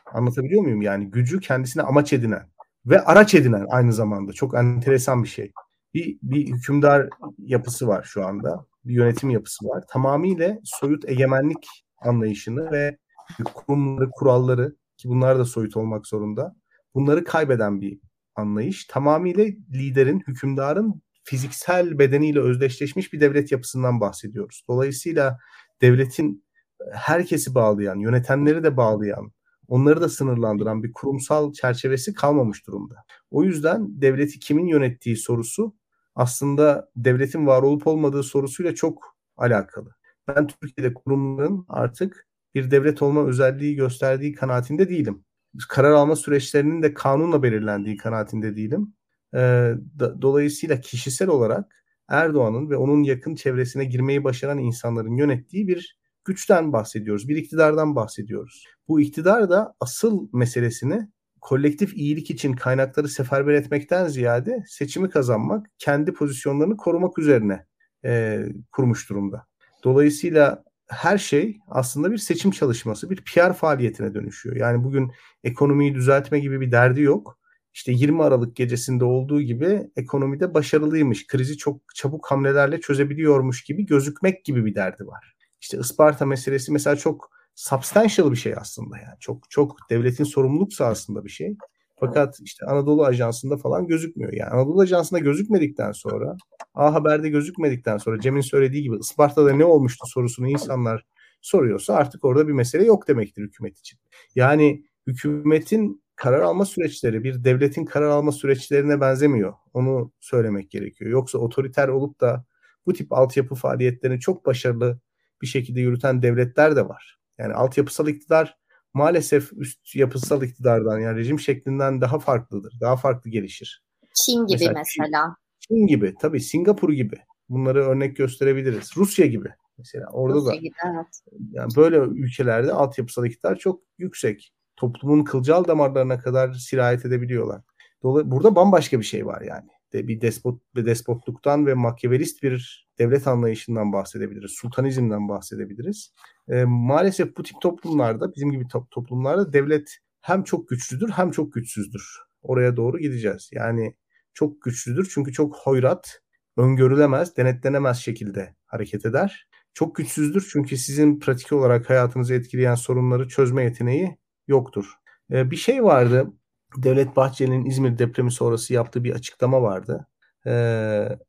Anlatabiliyor muyum? Yani gücü kendisine amaç edinen ve araç edinen aynı zamanda. Çok enteresan bir şey bir, bir hükümdar yapısı var şu anda. Bir yönetim yapısı var. Tamamıyla soyut egemenlik anlayışını ve kurumları, kuralları ki bunlar da soyut olmak zorunda. Bunları kaybeden bir anlayış. Tamamıyla liderin, hükümdarın fiziksel bedeniyle özdeşleşmiş bir devlet yapısından bahsediyoruz. Dolayısıyla devletin herkesi bağlayan, yönetenleri de bağlayan, onları da sınırlandıran bir kurumsal çerçevesi kalmamış durumda. O yüzden devleti kimin yönettiği sorusu aslında devletin var olup olmadığı sorusuyla çok alakalı. Ben Türkiye'de kurumların artık bir devlet olma özelliği gösterdiği kanaatinde değilim. Karar alma süreçlerinin de kanunla belirlendiği kanaatinde değilim. Ee, dolayısıyla kişisel olarak Erdoğan'ın ve onun yakın çevresine girmeyi başaran insanların yönettiği bir güçten bahsediyoruz. Bir iktidardan bahsediyoruz. Bu iktidar da asıl meselesini kolektif iyilik için kaynakları seferber etmekten ziyade seçimi kazanmak, kendi pozisyonlarını korumak üzerine e, kurmuş durumda. Dolayısıyla her şey aslında bir seçim çalışması, bir PR faaliyetine dönüşüyor. Yani bugün ekonomiyi düzeltme gibi bir derdi yok. İşte 20 Aralık gecesinde olduğu gibi ekonomide başarılıymış, krizi çok çabuk hamlelerle çözebiliyormuş gibi gözükmek gibi bir derdi var. İşte Isparta meselesi mesela çok substantial bir şey aslında yani. Çok çok devletin sorumluluk sahasında bir şey. Fakat işte Anadolu Ajansı'nda falan gözükmüyor. Yani Anadolu Ajansı'nda gözükmedikten sonra A Haber'de gözükmedikten sonra Cem'in söylediği gibi Isparta'da ne olmuştu sorusunu insanlar soruyorsa artık orada bir mesele yok demektir hükümet için. Yani hükümetin karar alma süreçleri bir devletin karar alma süreçlerine benzemiyor. Onu söylemek gerekiyor. Yoksa otoriter olup da bu tip altyapı faaliyetlerini çok başarılı bir şekilde yürüten devletler de var. Yani altyapısal iktidar maalesef üst yapısal iktidardan yani rejim şeklinden daha farklıdır. Daha farklı gelişir. Çin gibi mesela. mesela. Çin, Çin gibi tabii Singapur gibi. Bunları örnek gösterebiliriz. Rusya gibi mesela orada Rusya da. Gibi, evet. Yani böyle ülkelerde altyapısal iktidar çok yüksek. Toplumun kılcal damarlarına kadar sirayet edebiliyorlar. Dolayısıyla burada bambaşka bir şey var yani. De bir despot bir despotluktan ve makyavelist bir devlet anlayışından bahsedebiliriz. Sultanizmden bahsedebiliriz. E, maalesef bu tip toplumlarda, bizim gibi to- toplumlarda devlet hem çok güçlüdür hem çok güçsüzdür. Oraya doğru gideceğiz. Yani çok güçlüdür çünkü çok hoyrat, öngörülemez, denetlenemez şekilde hareket eder. Çok güçsüzdür çünkü sizin pratik olarak hayatınızı etkileyen sorunları çözme yeteneği yoktur. Ee, bir şey vardı. Devlet Bahçeli'nin İzmir depremi sonrası yaptığı bir açıklama vardı. Ee,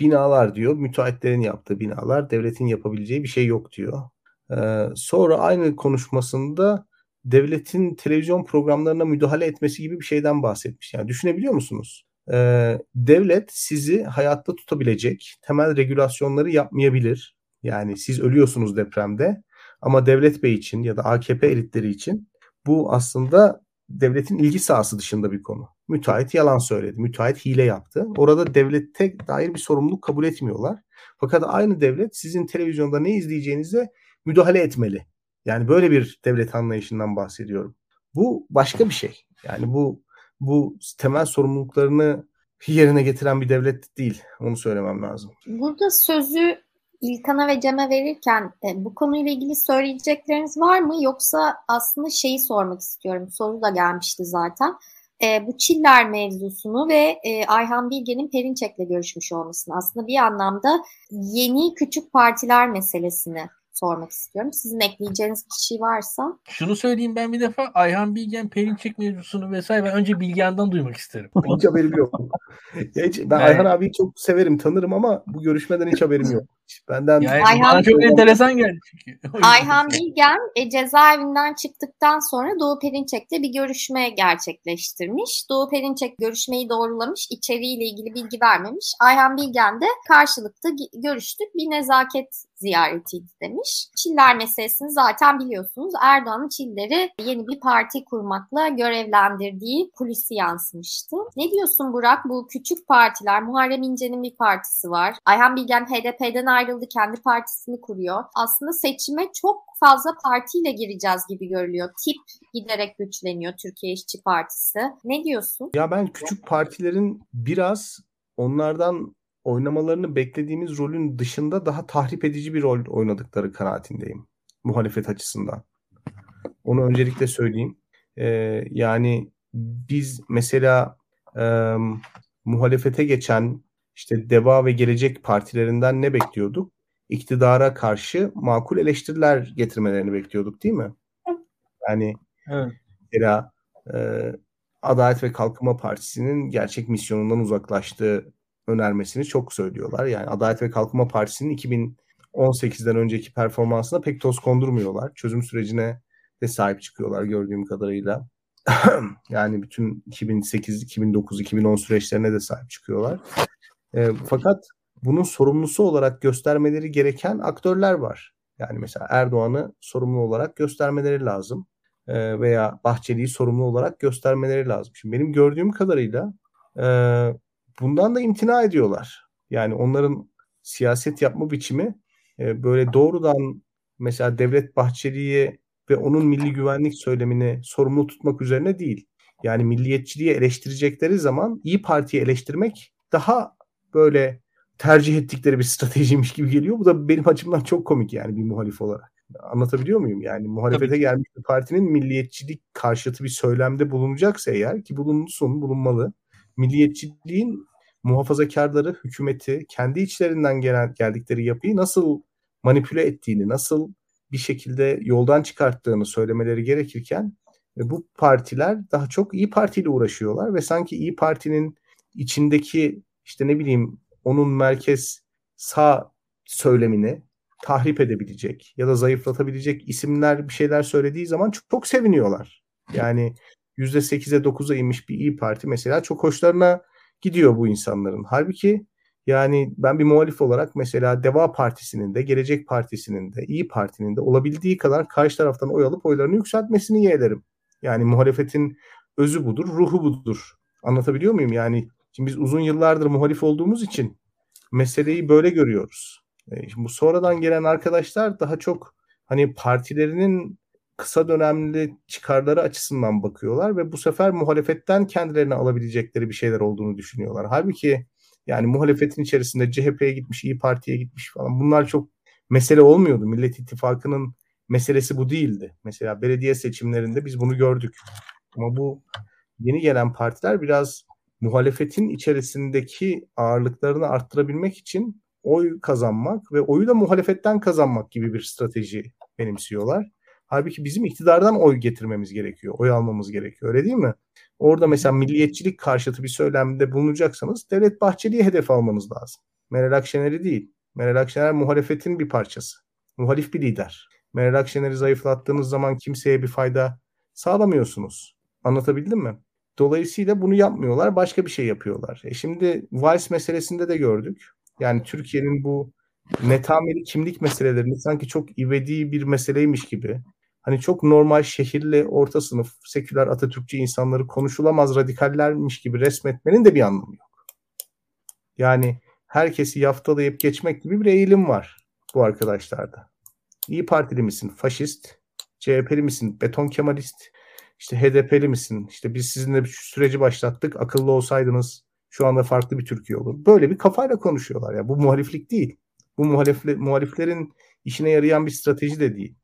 binalar diyor, müteahhitlerin yaptığı binalar, devletin yapabileceği bir şey yok diyor. Ee, sonra aynı konuşmasında devletin televizyon programlarına müdahale etmesi gibi bir şeyden bahsetmiş. Yani düşünebiliyor musunuz? Ee, devlet sizi hayatta tutabilecek temel regülasyonları yapmayabilir. Yani siz ölüyorsunuz depremde ama Devlet Bey için ya da AKP elitleri için bu aslında devletin ilgi sahası dışında bir konu. Müteahhit yalan söyledi. Müteahhit hile yaptı. Orada devlette dair bir sorumluluk kabul etmiyorlar. Fakat aynı devlet sizin televizyonda ne izleyeceğinize müdahale etmeli. Yani böyle bir devlet anlayışından bahsediyorum. Bu başka bir şey. Yani bu bu temel sorumluluklarını yerine getiren bir devlet değil. Onu söylemem lazım. Burada sözü İlkan'a ve Cem'e verirken e, bu konuyla ilgili söyleyecekleriniz var mı? Yoksa aslında şeyi sormak istiyorum. Soru da gelmişti zaten. E, bu Çiller mevzusunu ve e, Ayhan Bilge'nin Perinçek'le görüşmüş olmasını aslında bir anlamda yeni küçük partiler meselesini sormak istiyorum. Sizin ekleyeceğiniz bir şey varsa. Şunu söyleyeyim ben bir defa Ayhan Bilgen, Perinçek mevzusunu vesaire ben önce Bilgen'den duymak isterim. hiç haberim yok. hiç, ben yani, Ayhan abiyi çok severim, tanırım ama bu görüşmeden hiç haberim yok. Benden yani Ayhan, bana çok enteresan geldi çünkü. Ayhan Bilgen e, cezaevinden çıktıktan sonra Doğu Perinçek'le bir görüşme gerçekleştirmiş. Doğu Perinçek görüşmeyi doğrulamış, içeriğiyle ilgili bilgi vermemiş. Ayhan Bilgen de karşılıklı görüştük, bir nezaket ziyaretiydi demiş. Çiller meselesini zaten biliyorsunuz. Erdoğan'ın Çiller'i yeni bir parti kurmakla görevlendirdiği kulisi yansımıştı. Ne diyorsun Burak? Bu küçük partiler, Muharrem İnce'nin bir partisi var. Ayhan Bilgen HDP'den ayrıldı, kendi partisini kuruyor. Aslında seçime çok fazla partiyle gireceğiz gibi görülüyor. Tip giderek güçleniyor Türkiye İşçi Partisi. Ne diyorsun? Ya ben küçük partilerin biraz onlardan oynamalarını beklediğimiz rolün dışında daha tahrip edici bir rol oynadıkları kanaatindeyim. Muhalefet açısından. Onu öncelikle söyleyeyim. Ee, yani biz mesela e, muhalefete geçen işte Deva ve Gelecek partilerinden ne bekliyorduk? İktidara karşı makul eleştiriler getirmelerini bekliyorduk değil mi? Yani evet. mesela e, Adalet ve Kalkınma Partisi'nin gerçek misyonundan uzaklaştığı önermesini çok söylüyorlar. Yani Adalet ve Kalkınma Partisi'nin 2018'den önceki performansına pek toz kondurmuyorlar. Çözüm sürecine de sahip çıkıyorlar gördüğüm kadarıyla. yani bütün 2008, 2009, 2010 süreçlerine de sahip çıkıyorlar. E, fakat bunun sorumlusu olarak göstermeleri gereken aktörler var. Yani mesela Erdoğan'ı sorumlu olarak göstermeleri lazım. E, veya Bahçeli'yi sorumlu olarak göstermeleri lazım. Şimdi benim gördüğüm kadarıyla e, bundan da imtina ediyorlar. Yani onların siyaset yapma biçimi e, böyle doğrudan mesela Devlet Bahçeli'ye ve onun milli güvenlik söylemini sorumlu tutmak üzerine değil. Yani milliyetçiliği eleştirecekleri zaman İyi Parti'yi eleştirmek daha böyle tercih ettikleri bir stratejiymiş gibi geliyor. Bu da benim açımdan çok komik yani bir muhalif olarak. Anlatabiliyor muyum? Yani muhalefete Tabii. gelmiş bir partinin milliyetçilik karşıtı bir söylemde bulunacaksa eğer ki bulunsun, bulunmalı. Milliyetçiliğin muhafazakarları, hükümeti kendi içlerinden gelen geldikleri yapıyı nasıl manipüle ettiğini, nasıl bir şekilde yoldan çıkarttığını söylemeleri gerekirken Ve bu partiler daha çok İyi Parti ile uğraşıyorlar ve sanki İyi Parti'nin içindeki işte ne bileyim onun merkez sağ söylemini tahrip edebilecek ya da zayıflatabilecek isimler bir şeyler söylediği zaman çok, çok seviniyorlar. Yani %8'e 9'a inmiş bir İyi Parti mesela çok hoşlarına gidiyor bu insanların. Halbuki yani ben bir muhalif olarak mesela Deva Partisi'nin de, Gelecek Partisi'nin de, İyi Parti'nin de olabildiği kadar karşı taraftan oy alıp oylarını yükseltmesini yeğlerim. Yani muhalefetin özü budur, ruhu budur. Anlatabiliyor muyum? Yani şimdi biz uzun yıllardır muhalif olduğumuz için meseleyi böyle görüyoruz. E, şimdi bu sonradan gelen arkadaşlar daha çok hani partilerinin kısa dönemli çıkarları açısından bakıyorlar ve bu sefer muhalefetten kendilerine alabilecekleri bir şeyler olduğunu düşünüyorlar. Halbuki yani muhalefetin içerisinde CHP'ye gitmiş, İyi Parti'ye gitmiş falan bunlar çok mesele olmuyordu. Millet İttifakı'nın meselesi bu değildi. Mesela belediye seçimlerinde biz bunu gördük. Ama bu yeni gelen partiler biraz muhalefetin içerisindeki ağırlıklarını arttırabilmek için oy kazanmak ve oyu da muhalefetten kazanmak gibi bir strateji benimsiyorlar. Halbuki bizim iktidardan oy getirmemiz gerekiyor. Oy almamız gerekiyor. Öyle değil mi? Orada mesela milliyetçilik karşıtı bir söylemde bulunacaksanız Devlet Bahçeli'ye hedef almanız lazım. Meral Akşener'i değil. Meral Akşener muhalefetin bir parçası. Muhalif bir lider. Meral Akşener'i zayıflattığınız zaman kimseye bir fayda sağlamıyorsunuz. Anlatabildim mi? Dolayısıyla bunu yapmıyorlar. Başka bir şey yapıyorlar. E şimdi Vice meselesinde de gördük. Yani Türkiye'nin bu netameli kimlik meselelerini sanki çok ivedi bir meseleymiş gibi hani çok normal şehirli orta sınıf seküler Atatürkçü insanları konuşulamaz radikallermiş gibi resmetmenin de bir anlamı yok. Yani herkesi yaftalayıp geçmek gibi bir eğilim var bu arkadaşlarda. İyi Partili misin? Faşist. CHP'li misin? Beton Kemalist. İşte HDP'li misin? İşte biz sizinle bir süreci başlattık. Akıllı olsaydınız şu anda farklı bir Türkiye olur. Böyle bir kafayla konuşuyorlar. Ya bu muhaliflik değil. Bu muhalifle, muhaliflerin işine yarayan bir strateji de değil.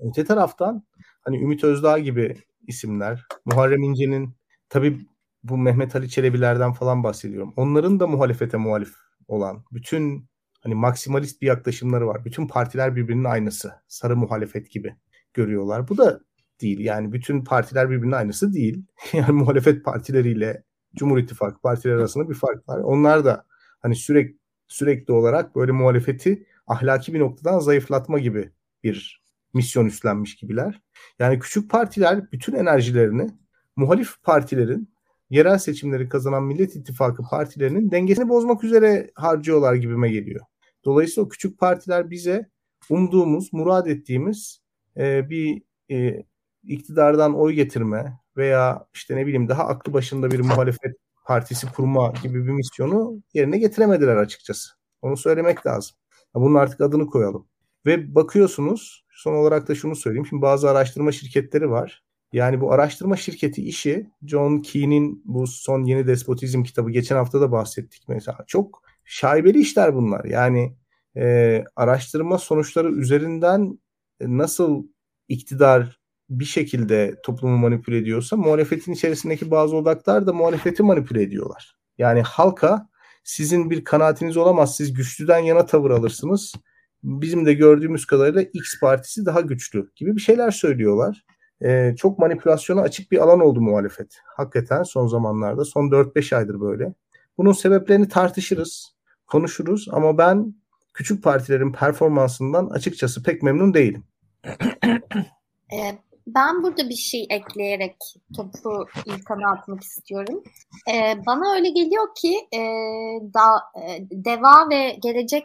Öte taraftan hani Ümit Özdağ gibi isimler, Muharrem İnce'nin tabii bu Mehmet Ali Çelebilerden falan bahsediyorum. Onların da muhalefete muhalif olan bütün hani maksimalist bir yaklaşımları var. Bütün partiler birbirinin aynısı. Sarı muhalefet gibi görüyorlar. Bu da değil. Yani bütün partiler birbirinin aynısı değil. Yani muhalefet partileriyle Cumhur İttifakı partileri arasında bir fark var. Onlar da hani sürekli sürekli olarak böyle muhalefeti ahlaki bir noktadan zayıflatma gibi bir misyon üstlenmiş gibiler. Yani küçük partiler bütün enerjilerini muhalif partilerin yerel seçimleri kazanan Millet İttifakı partilerinin dengesini bozmak üzere harcıyorlar gibime geliyor. Dolayısıyla o küçük partiler bize umduğumuz, murad ettiğimiz e, bir e, iktidardan oy getirme veya işte ne bileyim daha aklı başında bir muhalefet partisi kurma gibi bir misyonu yerine getiremediler açıkçası. Onu söylemek lazım. Bunun artık adını koyalım. Ve bakıyorsunuz son olarak da şunu söyleyeyim. Şimdi bazı araştırma şirketleri var. Yani bu araştırma şirketi işi John Key'nin bu son yeni despotizm kitabı geçen hafta da bahsettik mesela. Çok şaibeli işler bunlar. Yani e, araştırma sonuçları üzerinden nasıl iktidar bir şekilde toplumu manipüle ediyorsa muhalefetin içerisindeki bazı odaklar da muhalefeti manipüle ediyorlar. Yani halka sizin bir kanaatiniz olamaz. Siz güçlüden yana tavır alırsınız. Bizim de gördüğümüz kadarıyla X partisi daha güçlü gibi bir şeyler söylüyorlar. Ee, çok manipülasyona açık bir alan oldu muhalefet. Hakikaten son zamanlarda, son 4-5 aydır böyle. Bunun sebeplerini tartışırız, konuşuruz ama ben küçük partilerin performansından açıkçası pek memnun değilim. Ee, ben burada bir şey ekleyerek topu İlkan'a atmak istiyorum. Ee, bana öyle geliyor ki e, da, e, Deva ve Gelecek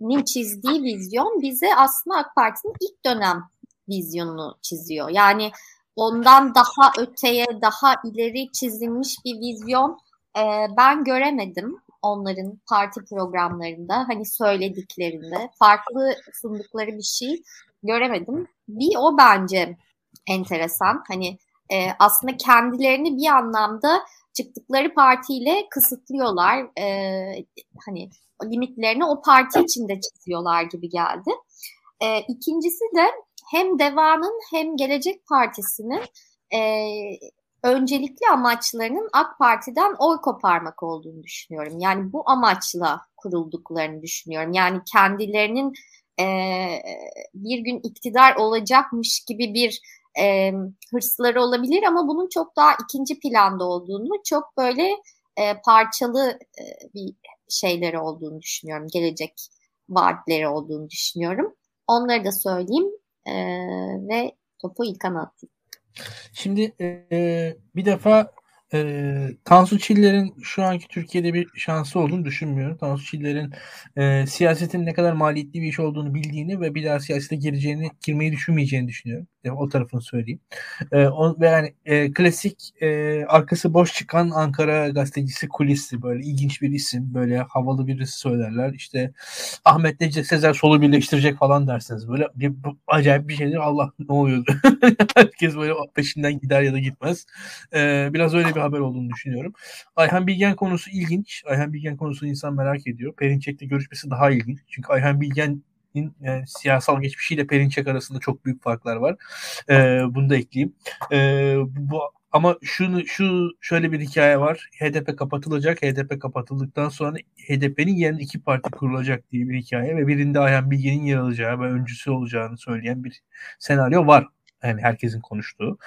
Partisi'nin çizdiği vizyon bize aslında AK Parti'nin ilk dönem vizyonunu çiziyor. Yani ondan daha öteye, daha ileri çizilmiş bir vizyon e, ben göremedim onların parti programlarında hani söylediklerinde farklı sundıkları bir şey göremedim. Bir o bence enteresan. Hani e, aslında kendilerini bir anlamda çıktıkları partiyle kısıtlıyorlar. E, hani limitlerini o parti içinde çiziyorlar gibi geldi. E, ikincisi de hem Deva'nın hem Gelecek Partisi'nin e, öncelikli amaçlarının AK Parti'den oy koparmak olduğunu düşünüyorum. Yani bu amaçla kurulduklarını düşünüyorum. Yani kendilerinin e, bir gün iktidar olacakmış gibi bir e, hırsları olabilir ama bunun çok daha ikinci planda olduğunu, çok böyle e, parçalı e, bir şeyleri olduğunu düşünüyorum. Gelecek vaatleri olduğunu düşünüyorum. Onları da söyleyeyim e, ve topu İlkan'a atayım. Şimdi e, bir defa e, Tansu Çiller'in şu anki Türkiye'de bir şansı olduğunu düşünmüyorum. Tansu Çiller'in e, siyasetin ne kadar maliyetli bir iş olduğunu bildiğini ve bir daha siyasete gireceğini, girmeyi düşünmeyeceğini düşünüyorum. Yani o tarafını söyleyeyim. E, o, ve yani e, klasik e, arkası boş çıkan Ankara gazetecisi kulisi böyle ilginç bir isim. Böyle havalı birisi söylerler. İşte Ahmet Necdet Sezer solu birleştirecek falan dersiniz. Böyle bir, bu, acayip bir şeydir. Allah ne oluyor? Herkes böyle peşinden gider ya da gitmez. E, biraz öyle bir haber olduğunu düşünüyorum. Ayhan Bilgen konusu ilginç. Ayhan Bilgen konusunu insan merak ediyor. Perinçek'le görüşmesi daha ilginç. Çünkü Ayhan Bilgen yani siyasal geçmişiyle Perinçek arasında çok büyük farklar var. Ee, bunu da ekleyeyim. Ee, bu ama şunu şu şöyle bir hikaye var. HDP kapatılacak. HDP kapatıldıktan sonra HDP'nin yerine iki parti kurulacak diye bir hikaye ve birinde Ayhan Bilge'nin yer alacağı ve öncüsü olacağını söyleyen bir senaryo var. Yani herkesin konuştuğu.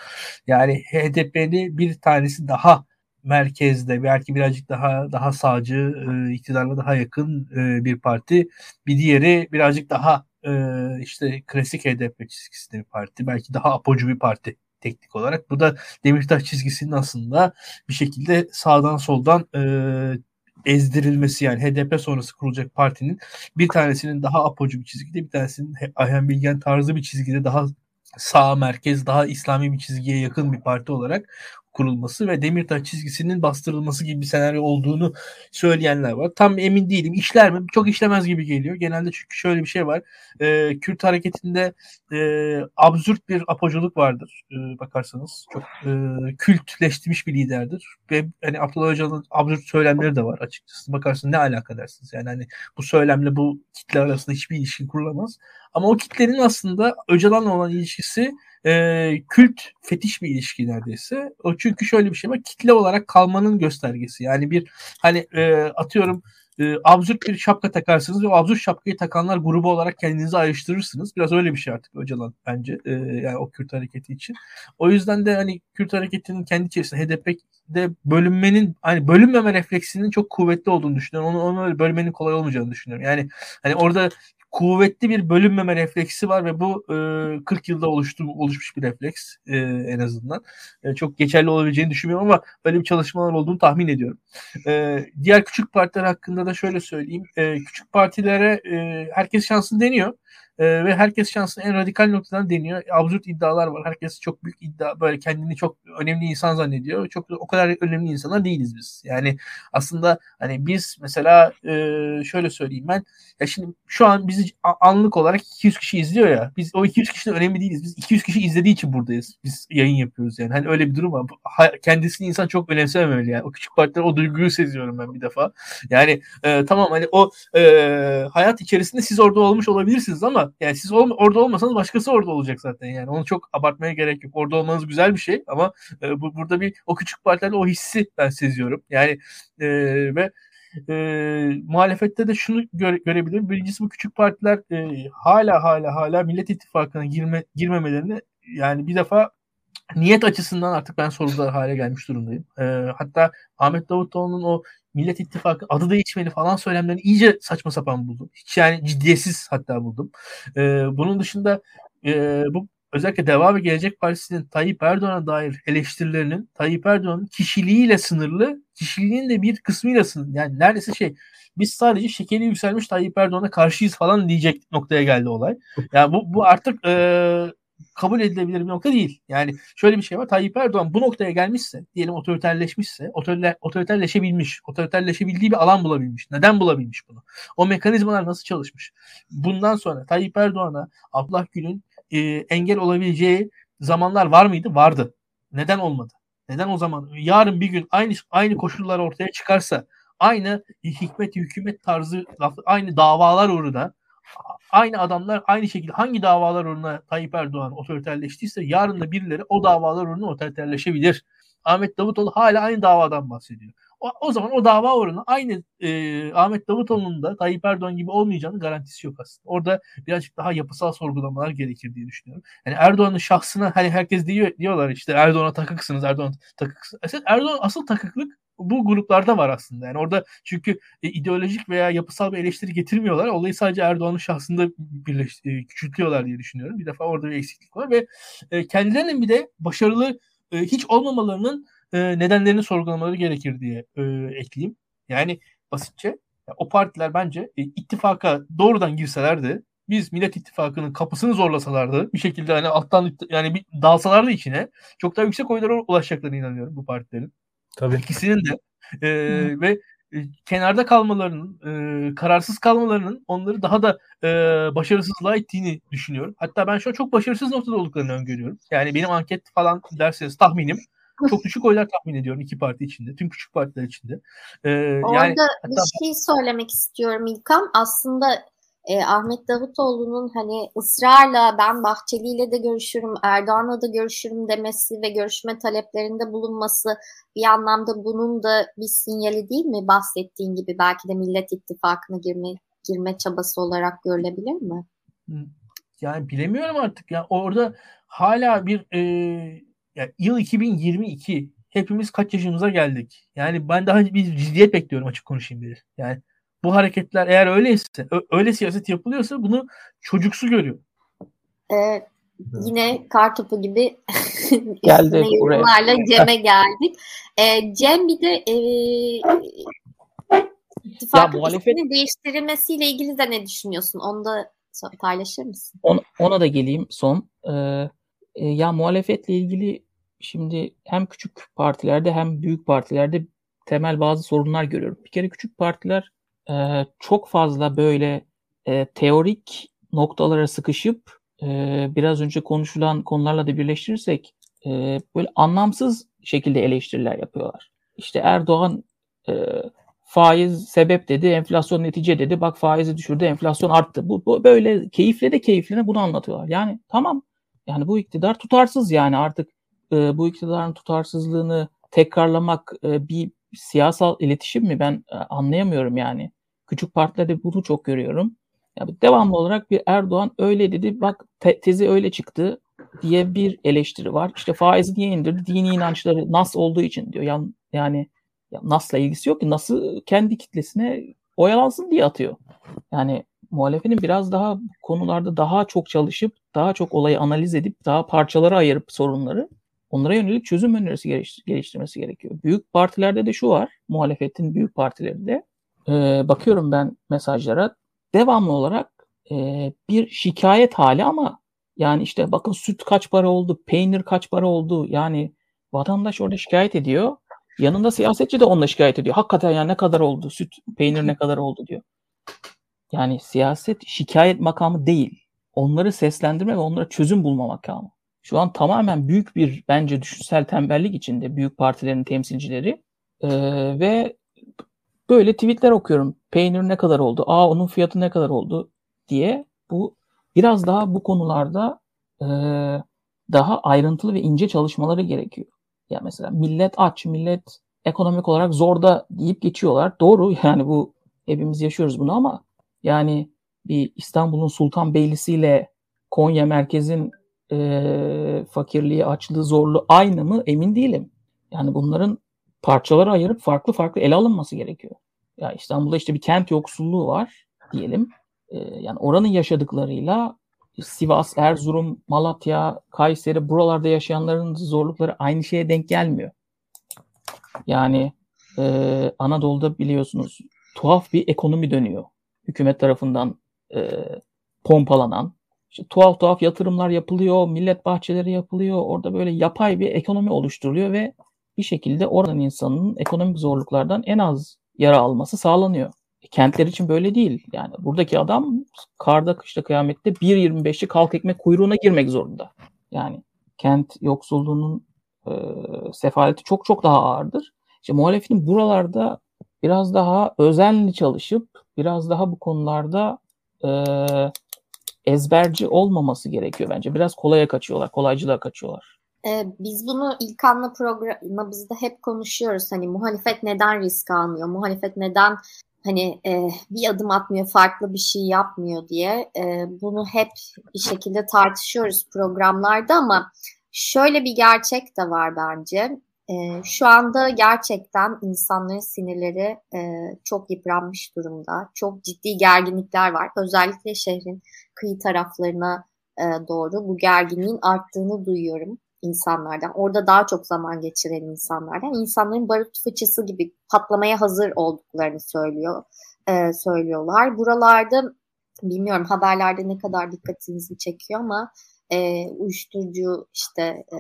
Yani HDP'li bir tanesi daha merkezde belki birazcık daha daha sağcı e, iktidarla daha yakın e, bir parti. Bir diğeri birazcık daha e, işte klasik HDP çizgisinde bir parti. Belki daha apocu bir parti teknik olarak. Bu da Demirtaş çizgisinin aslında bir şekilde sağdan soldan e, ezdirilmesi yani HDP sonrası kurulacak partinin bir tanesinin daha apocu bir çizgide bir tanesinin Ayhan Bilgen tarzı bir çizgide daha sağ merkez daha İslami bir çizgiye yakın bir parti olarak kurulması ve Demirtaş çizgisinin bastırılması gibi bir senaryo olduğunu söyleyenler var. Tam emin değilim. İşler mi? Çok işlemez gibi geliyor. Genelde çünkü şöyle bir şey var. E, Kürt hareketinde e, absürt bir apoculuk vardır. E, bakarsanız. Çok e, kültleştirmiş bir liderdir. Ve hani Abdullah Öcalan'ın absürt söylemleri de var açıkçası. Bakarsın ne alaka dersiniz. Yani hani bu söylemle bu kitle arasında hiçbir ilişki kurulamaz. Ama o kitlenin aslında Öcalan'la olan ilişkisi e, kült fetiş bir ilişki neredeyse. O çünkü şöyle bir şey var. Kitle olarak kalmanın göstergesi. Yani bir hani e, atıyorum e, absürt bir şapka takarsınız ve o absürt şapkayı takanlar grubu olarak kendinizi ayrıştırırsınız. Biraz öyle bir şey artık Öcalan bence e, yani o Kürt hareketi için. O yüzden de hani Kürt hareketinin kendi içerisinde HDP'de bölünmenin hani bölünmeme refleksinin çok kuvvetli olduğunu düşünüyorum. Onu, onu bölmenin kolay olmayacağını düşünüyorum. Yani hani orada kuvvetli bir bölünmeme refleksi var ve bu e, 40 yılda oluştu, oluşmuş bir refleks e, en azından. E, çok geçerli olabileceğini düşünmüyorum ama böyle bir çalışmalar olduğunu tahmin ediyorum. E, diğer küçük partiler hakkında da şöyle söyleyeyim. E, küçük partilere e, herkes şansını deniyor. E, ve herkes şansını en radikal noktadan deniyor. Absürt iddialar var. Herkes çok büyük iddia böyle kendini çok önemli insan zannediyor. Çok o kadar önemli insanlar değiliz biz. Yani aslında hani biz mesela e, şöyle söyleyeyim ben ya şimdi şu an bizi anlık olarak 200 kişi izliyor ya. Biz o 200 kişinin önemli değiliz. Biz 200 kişi izlediği için buradayız. Biz yayın yapıyoruz yani. Hani öyle bir durum var. Kendisini insan çok önemsememeli yani. O küçük partiler o duyguyu seziyorum ben bir defa. Yani e, tamam hani o e, hayat içerisinde siz orada olmuş olabilirsiniz ama yani siz orada olmasanız başkası orada olacak zaten yani. Onu çok abartmaya gerek yok. Orada olmanız güzel bir şey ama e, bu, burada bir o küçük partilerde o hissi ben seziyorum. Yani e, ve e, muhalefette de şunu göre, görebilirim. Birincisi bu küçük partiler e, hala hala hala Millet İttifakı'na girme, girmemelerini yani bir defa niyet açısından artık ben sorular hale gelmiş durumdayım. E, hatta Ahmet Davutoğlu'nun o Millet İttifakı adı değişmeli falan söylemlerini iyice saçma sapan buldum. Hiç yani ciddiyetsiz hatta buldum. E, bunun dışında e, bu özellikle Deva ve Gelecek Partisi'nin Tayyip Erdoğan'a dair eleştirilerinin Tayyip Erdoğan'ın kişiliğiyle sınırlı, kişiliğinin de bir kısmıyla sınırlı. Yani neredeyse şey biz sadece şekeri yükselmiş Tayyip Erdoğan'a karşıyız falan diyecek noktaya geldi olay. Yani bu, bu artık e, kabul edilebilir bir nokta değil. Yani şöyle bir şey var. Tayyip Erdoğan bu noktaya gelmişse, diyelim otoriterleşmişse, otoriter, otoriterleşebilmiş, otoriterleşebildiği bir alan bulabilmiş. Neden bulabilmiş bunu? O mekanizmalar nasıl çalışmış? Bundan sonra Tayyip Erdoğan'a Abdullah Gül'ün e, engel olabileceği zamanlar var mıydı? Vardı. Neden olmadı? Neden o zaman yarın bir gün aynı aynı koşullar ortaya çıkarsa aynı hikmet hükümet tarzı aynı davalar uğruna aynı adamlar aynı şekilde hangi davalar uğruna Tayyip Erdoğan otoriterleştiyse yarın da birileri o davalar uğruna otoriterleşebilir. Ahmet Davutoğlu hala aynı davadan bahsediyor. o, o zaman o dava oranı aynı e, Ahmet Davutoğlu'nun da Tayyip Erdoğan gibi olmayacağını garantisi yok aslında. Orada birazcık daha yapısal sorgulamalar gerekir diye düşünüyorum. Yani Erdoğan'ın şahsına hani herkes diyor diyorlar işte Erdoğan'a takıksınız, Erdoğan takıksınız. Erdoğan asıl takıklık bu gruplarda var aslında. Yani orada çünkü e, ideolojik veya yapısal bir eleştiri getirmiyorlar. Olayı sadece Erdoğan'ın şahsında birleş, e, küçültüyorlar diye düşünüyorum. Bir defa orada bir eksiklik var ve e, kendilerinin bir de başarılı e, hiç olmamalarının e, nedenlerini sorgulamaları gerekir diye e, ekleyeyim. Yani basitçe o partiler bence e, ittifaka doğrudan girselerdi biz Millet İttifakı'nın kapısını zorlasalardı bir şekilde hani alttan yani bir dalsalardı içine çok daha yüksek oylara ulaşacaklarına inanıyorum bu partilerin. Tabii. İkisinin de e, ve e, kenarda kalmalarının, e, kararsız kalmalarının onları daha da e, başarısızlığa ittiğini düşünüyorum. Hatta ben şu an çok başarısız noktada olduklarını öngörüyorum. Yani benim anket falan derseniz tahminim çok düşük oylar tahmin ediyorum iki parti içinde. Tüm küçük partiler içinde. Ee, Orada yani, hatta... bir şey söylemek istiyorum İlkan. Aslında e, Ahmet Davutoğlu'nun hani ısrarla ben Bahçeli ile de görüşürüm, Erdoğan'la da görüşürüm demesi ve görüşme taleplerinde bulunması bir anlamda bunun da bir sinyali değil mi? Bahsettiğin gibi belki de Millet İttifakı'na girme, girme çabası olarak görülebilir mi? Yani bilemiyorum artık. Yani orada hala bir e, yani yıl 2022 hepimiz kaç yaşımıza geldik. Yani ben daha bir ciddiyet bekliyorum açık konuşayım bir. Yani bu hareketler eğer öyleyse, öyle siyaset yapılıyorsa bunu çocuksu görüyor. Evet. Yine kartopu gibi geldi yorumlarla Cem'e geldik. Ee, Cem bir de e, ittifakın muhalefet... değiştirilmesiyle ilgili de ne düşünüyorsun? Onu da paylaşır mısın? Ona, ona da geleyim son. Ee, e, ya muhalefetle ilgili şimdi hem küçük partilerde hem büyük partilerde temel bazı sorunlar görüyorum. Bir kere küçük partiler e, çok fazla böyle e, teorik noktalara sıkışıp e, biraz önce konuşulan konularla da birleştirirsek e, böyle anlamsız şekilde eleştiriler yapıyorlar. İşte Erdoğan e, faiz sebep dedi, enflasyon netice dedi. Bak faizi düşürdü, enflasyon arttı. Bu, bu böyle keyifle de keyifline bunu anlatıyorlar. Yani tamam. Yani bu iktidar tutarsız yani artık e, bu iktidarın tutarsızlığını tekrarlamak e, bir siyasal iletişim mi ben e, anlayamıyorum yani. Küçük partilerde bunu çok görüyorum. Yani devamlı olarak bir Erdoğan öyle dedi bak te- tezi öyle çıktı diye bir eleştiri var. İşte faizi niye indirdi? Dini inançları nas olduğu için diyor. Yani, yani ya Nas'la ilgisi yok ki. Nas'ı kendi kitlesine oyalansın diye atıyor. Yani muhalefetin biraz daha konularda daha çok çalışıp daha çok olayı analiz edip daha parçalara ayırıp sorunları onlara yönelik çözüm önerisi geliştirmesi gerekiyor. Büyük partilerde de şu var, muhalefetin büyük partilerinde. E, bakıyorum ben mesajlara, devamlı olarak e, bir şikayet hali ama yani işte bakın süt kaç para oldu, peynir kaç para oldu. Yani vatandaş orada şikayet ediyor. Yanında siyasetçi de onunla şikayet ediyor. Hakikaten yani ne kadar oldu, süt, peynir ne kadar oldu diyor. Yani siyaset şikayet makamı değil. Onları seslendirme ve onlara çözüm bulma makamı şu an tamamen büyük bir bence düşünsel tembellik içinde büyük partilerin temsilcileri ee, ve böyle tweetler okuyorum. Peynir ne kadar oldu? Aa onun fiyatı ne kadar oldu? diye bu biraz daha bu konularda e, daha ayrıntılı ve ince çalışmaları gerekiyor. Ya mesela millet aç, millet ekonomik olarak zorda deyip geçiyorlar. Doğru yani bu hepimiz yaşıyoruz bunu ama yani bir İstanbul'un Sultanbeylisi ile Konya merkezin e, fakirliği, açlığı, zorluğu aynı mı emin değilim. Yani bunların parçalara ayırıp farklı farklı ele alınması gerekiyor. Ya İstanbul'da işte bir kent yoksulluğu var diyelim. E, yani oranın yaşadıklarıyla Sivas, Erzurum, Malatya, Kayseri buralarda yaşayanların zorlukları aynı şeye denk gelmiyor. Yani e, Anadolu'da biliyorsunuz tuhaf bir ekonomi dönüyor. Hükümet tarafından e, pompalanan, işte tuhaf tuhaf yatırımlar yapılıyor, millet bahçeleri yapılıyor. Orada böyle yapay bir ekonomi oluşturuluyor ve bir şekilde oradan insanın ekonomik zorluklardan en az yara alması sağlanıyor. E, kentler için böyle değil. Yani buradaki adam karda kışta kıyamette 1.25'li kalk ekmek kuyruğuna girmek zorunda. Yani kent yoksulluğunun e, sefaleti çok çok daha ağırdır. İşte muhalefetin buralarda biraz daha özenli çalışıp biraz daha bu konularda e, ezberci olmaması gerekiyor bence. Biraz kolaya kaçıyorlar, kolaycılığa kaçıyorlar. Ee, biz bunu İlkan'la programımızda hep konuşuyoruz. Hani muhalefet neden risk almıyor? Muhalefet neden hani e, bir adım atmıyor, farklı bir şey yapmıyor diye. E, bunu hep bir şekilde tartışıyoruz programlarda ama şöyle bir gerçek de var bence. E, şu anda gerçekten insanların sinirleri e, çok yıpranmış durumda. Çok ciddi gerginlikler var. Özellikle şehrin kıyı taraflarına e, doğru bu gerginliğin arttığını duyuyorum insanlardan. Orada daha çok zaman geçiren insanlardan. İnsanların barut fıçısı gibi patlamaya hazır olduklarını söylüyor e, söylüyorlar. Buralarda bilmiyorum haberlerde ne kadar dikkatinizi çekiyor ama e, uyuşturucu işte e,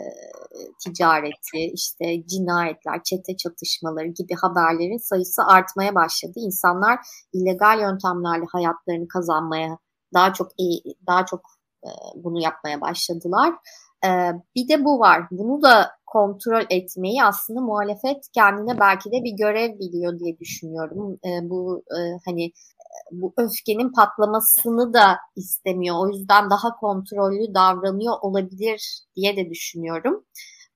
ticareti, işte cinayetler, çete çatışmaları gibi haberlerin sayısı artmaya başladı. İnsanlar illegal yöntemlerle hayatlarını kazanmaya daha çok iyi, daha çok e, bunu yapmaya başladılar. E, bir de bu var. Bunu da kontrol etmeyi aslında muhalefet kendine belki de bir görev biliyor diye düşünüyorum. E, bu hani bu öfkenin patlamasını da istemiyor. O yüzden daha kontrollü davranıyor olabilir diye de düşünüyorum.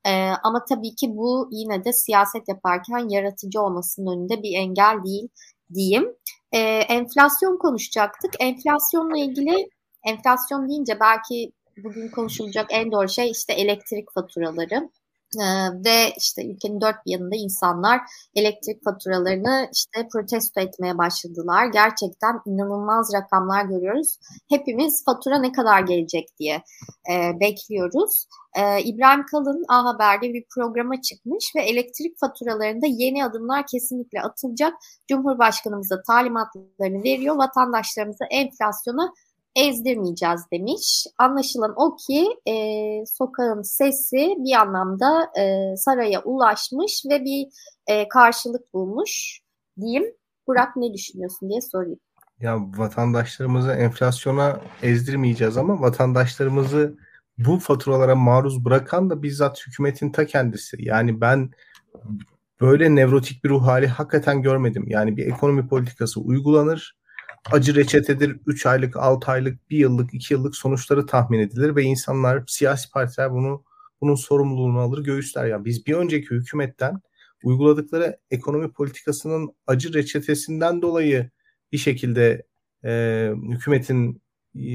Ee, ama tabii ki bu yine de siyaset yaparken yaratıcı olmasının önünde bir engel değil diyeyim. Ee, enflasyon konuşacaktık. Enflasyonla ilgili enflasyon deyince belki bugün konuşulacak en doğru şey işte elektrik faturaları. Ee, ve işte ülkenin dört bir yanında insanlar elektrik faturalarını işte protesto etmeye başladılar. Gerçekten inanılmaz rakamlar görüyoruz. Hepimiz fatura ne kadar gelecek diye e, bekliyoruz. E, İbrahim Kalın A Haber'de bir programa çıkmış ve elektrik faturalarında yeni adımlar kesinlikle atılacak. Cumhurbaşkanımız da talimatlarını veriyor. Vatandaşlarımıza enflasyona ezdirmeyeceğiz demiş. Anlaşılan o ki e, sokağın sesi bir anlamda e, saraya ulaşmış ve bir e, karşılık bulmuş diyeyim. Burak ne düşünüyorsun diye sorayım. Ya vatandaşlarımızı enflasyona ezdirmeyeceğiz ama vatandaşlarımızı bu faturalara maruz bırakan da bizzat hükümetin ta kendisi. Yani ben böyle nevrotik bir ruh hali hakikaten görmedim. Yani bir ekonomi politikası uygulanır acı reçetedir. 3 aylık, 6 aylık, 1 yıllık, 2 yıllık sonuçları tahmin edilir ve insanlar, siyasi partiler bunu bunun sorumluluğunu alır, göğüsler. Yani biz bir önceki hükümetten uyguladıkları ekonomi politikasının acı reçetesinden dolayı bir şekilde e, hükümetin e,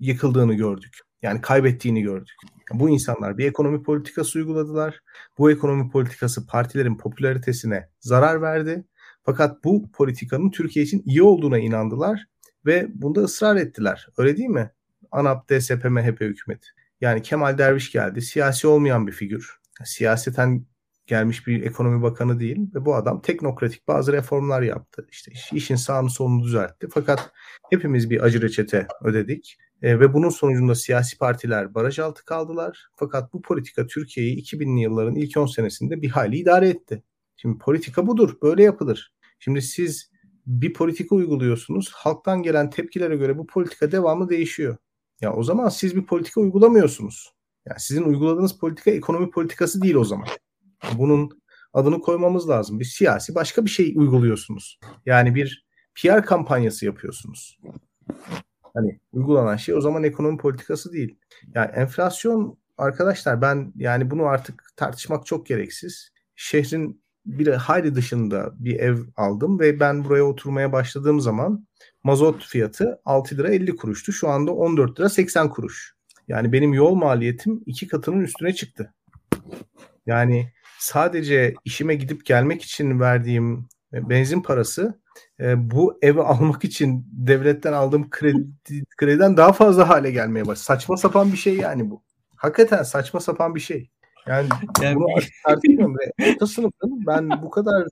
yıkıldığını gördük. Yani kaybettiğini gördük. Bu insanlar bir ekonomi politikası uyguladılar. Bu ekonomi politikası partilerin popülaritesine zarar verdi fakat bu politikanın Türkiye için iyi olduğuna inandılar ve bunda ısrar ettiler. Öyle değil mi? ANAP, DSP, MHP hükümeti. Yani Kemal Derviş geldi. Siyasi olmayan bir figür. Siyaseten gelmiş bir ekonomi bakanı değil ve bu adam teknokratik bazı reformlar yaptı. İşte işin sağını solunu düzeltti. Fakat hepimiz bir acı reçete ödedik. E, ve bunun sonucunda siyasi partiler baraj altı kaldılar. Fakat bu politika Türkiye'yi 2000'li yılların ilk 10 senesinde bir hali idare etti. Şimdi politika budur, böyle yapılır. Şimdi siz bir politika uyguluyorsunuz. Halktan gelen tepkilere göre bu politika devamlı değişiyor. Ya o zaman siz bir politika uygulamıyorsunuz. Yani sizin uyguladığınız politika ekonomi politikası değil o zaman. Bunun adını koymamız lazım. Bir siyasi başka bir şey uyguluyorsunuz. Yani bir PR kampanyası yapıyorsunuz. Hani uygulanan şey o zaman ekonomi politikası değil. Yani enflasyon arkadaşlar ben yani bunu artık tartışmak çok gereksiz. Şehrin bir hayli dışında bir ev aldım ve ben buraya oturmaya başladığım zaman mazot fiyatı 6 lira 50 kuruştu. Şu anda 14 lira 80 kuruş. Yani benim yol maliyetim iki katının üstüne çıktı. Yani sadece işime gidip gelmek için verdiğim benzin parası e, bu evi almak için devletten aldığım kredi, krediden daha fazla hale gelmeye başladı. Saçma sapan bir şey yani bu. Hakikaten saçma sapan bir şey. Yani, yani bunu tartışmıyorum. Orta sınıfın ben bu kadar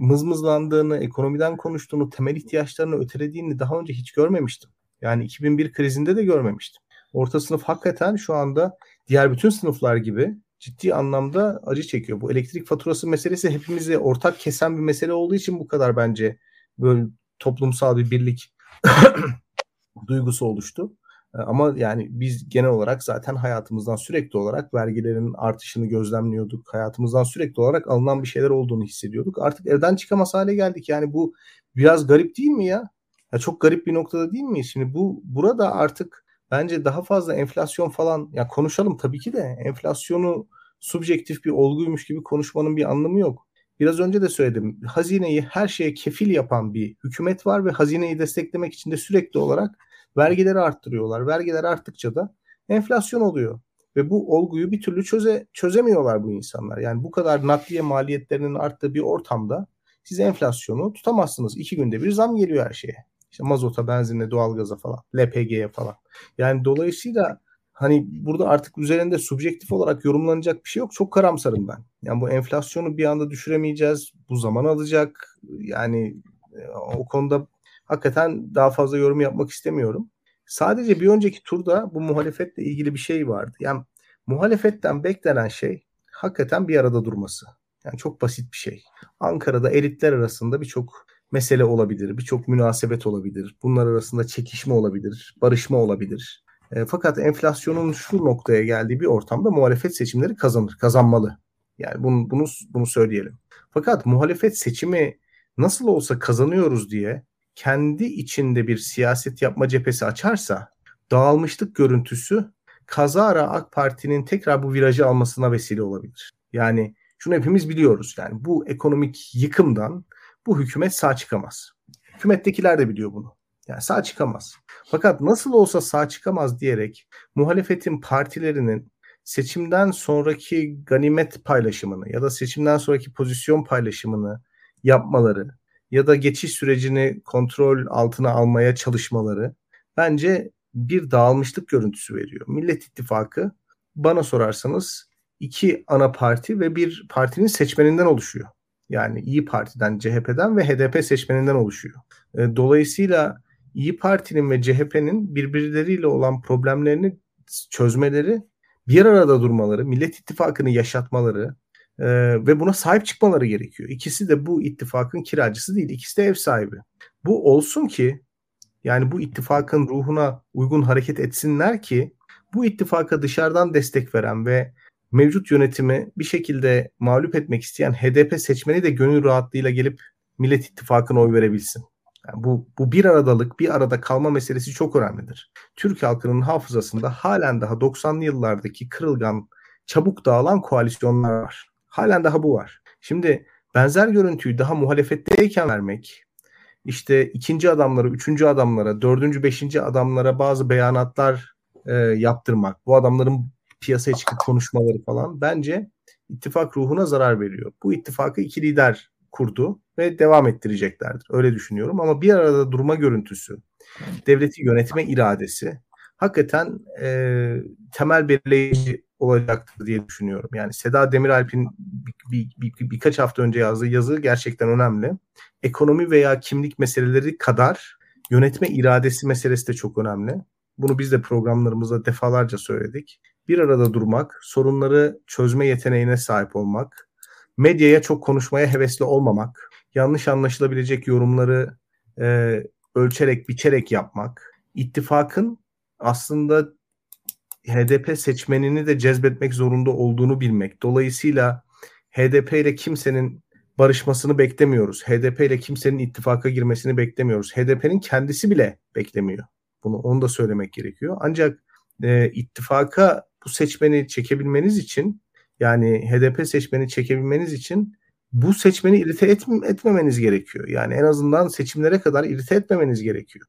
mızmızlandığını, ekonomiden konuştuğunu, temel ihtiyaçlarını ötelediğini daha önce hiç görmemiştim. Yani 2001 krizinde de görmemiştim. Orta sınıf hakikaten şu anda diğer bütün sınıflar gibi ciddi anlamda acı çekiyor. Bu elektrik faturası meselesi hepimizi ortak kesen bir mesele olduğu için bu kadar bence böyle toplumsal bir birlik duygusu oluştu. Ee, ama yani biz genel olarak zaten hayatımızdan sürekli olarak vergilerin artışını gözlemliyorduk. Hayatımızdan sürekli olarak alınan bir şeyler olduğunu hissediyorduk. Artık evden çıkamaz hale geldik. Yani bu biraz garip değil mi ya? ya çok garip bir noktada değil mi? Şimdi bu burada artık bence daha fazla enflasyon falan ya konuşalım tabii ki de enflasyonu subjektif bir olguymuş gibi konuşmanın bir anlamı yok. Biraz önce de söyledim. Hazineyi her şeye kefil yapan bir hükümet var ve hazineyi desteklemek için de sürekli olarak vergileri arttırıyorlar. Vergiler arttıkça da enflasyon oluyor. Ve bu olguyu bir türlü çöze, çözemiyorlar bu insanlar. Yani bu kadar nakliye maliyetlerinin arttığı bir ortamda siz enflasyonu tutamazsınız. İki günde bir zam geliyor her şeye. İşte mazota, benzine, doğalgaza falan, LPG'ye falan. Yani dolayısıyla hani burada artık üzerinde subjektif olarak yorumlanacak bir şey yok. Çok karamsarım ben. Yani bu enflasyonu bir anda düşüremeyeceğiz. Bu zaman alacak. Yani e, o konuda hakikaten daha fazla yorum yapmak istemiyorum. Sadece bir önceki turda bu muhalefetle ilgili bir şey vardı. Yani muhalefetten beklenen şey hakikaten bir arada durması. Yani çok basit bir şey. Ankara'da elitler arasında birçok mesele olabilir, birçok münasebet olabilir. Bunlar arasında çekişme olabilir, barışma olabilir. E, fakat enflasyonun şu noktaya geldiği bir ortamda muhalefet seçimleri kazanır, kazanmalı. Yani bunu bunu bunu söyleyelim. Fakat muhalefet seçimi nasıl olsa kazanıyoruz diye kendi içinde bir siyaset yapma cephesi açarsa dağılmışlık görüntüsü kazara AK Parti'nin tekrar bu virajı almasına vesile olabilir. Yani şunu hepimiz biliyoruz. Yani bu ekonomik yıkımdan bu hükümet sağ çıkamaz. Hükümettekiler de biliyor bunu. Yani sağ çıkamaz. Fakat nasıl olsa sağ çıkamaz diyerek muhalefetin partilerinin seçimden sonraki ganimet paylaşımını ya da seçimden sonraki pozisyon paylaşımını yapmaları ya da geçiş sürecini kontrol altına almaya çalışmaları bence bir dağılmışlık görüntüsü veriyor. Millet İttifakı bana sorarsanız iki ana parti ve bir partinin seçmeninden oluşuyor. Yani İyi Parti'den, CHP'den ve HDP seçmeninden oluşuyor. E, dolayısıyla İyi Parti'nin ve CHP'nin birbirleriyle olan problemlerini çözmeleri, bir arada durmaları, Millet İttifakı'nı yaşatmaları e, ve buna sahip çıkmaları gerekiyor. İkisi de bu ittifakın kiracısı değil, ikisi de ev sahibi. Bu olsun ki yani bu ittifakın ruhuna uygun hareket etsinler ki bu ittifaka dışarıdan destek veren ve mevcut yönetimi bir şekilde mağlup etmek isteyen HDP seçmeni de gönül rahatlığıyla gelip Millet İttifakı'na oy verebilsin. Yani bu, bu bir aradalık, bir arada kalma meselesi çok önemlidir. Türk halkının hafızasında halen daha 90'lı yıllardaki kırılgan, çabuk dağılan koalisyonlar var. Halen daha bu var. Şimdi benzer görüntüyü daha muhalefetteyken vermek, işte ikinci adamlara, üçüncü adamlara, dördüncü, beşinci adamlara bazı beyanatlar e, yaptırmak, bu adamların piyasaya çıkıp konuşmaları falan bence ittifak ruhuna zarar veriyor. Bu ittifakı iki lider kurdu ve devam ettireceklerdir. Öyle düşünüyorum ama bir arada durma görüntüsü, devleti yönetme iradesi hakikaten e, temel belirleyici olacaktır diye düşünüyorum. Yani Seda Demiralp'in bir, bir, bir, birkaç hafta önce yazdığı yazı gerçekten önemli. Ekonomi veya kimlik meseleleri kadar yönetme iradesi meselesi de çok önemli. Bunu biz de programlarımızda defalarca söyledik. Bir arada durmak, sorunları çözme yeteneğine sahip olmak, medyaya çok konuşmaya hevesli olmamak, yanlış anlaşılabilecek yorumları e, ölçerek, biçerek yapmak, ittifakın aslında HDP seçmenini de cezbetmek zorunda olduğunu bilmek. Dolayısıyla HDP ile kimsenin barışmasını beklemiyoruz. HDP ile kimsenin ittifaka girmesini beklemiyoruz. HDP'nin kendisi bile beklemiyor. Bunu onu da söylemek gerekiyor. Ancak e, ittifaka bu seçmeni çekebilmeniz için yani HDP seçmeni çekebilmeniz için bu seçmeni irite et, etmemeniz gerekiyor. Yani en azından seçimlere kadar irite etmemeniz gerekiyor.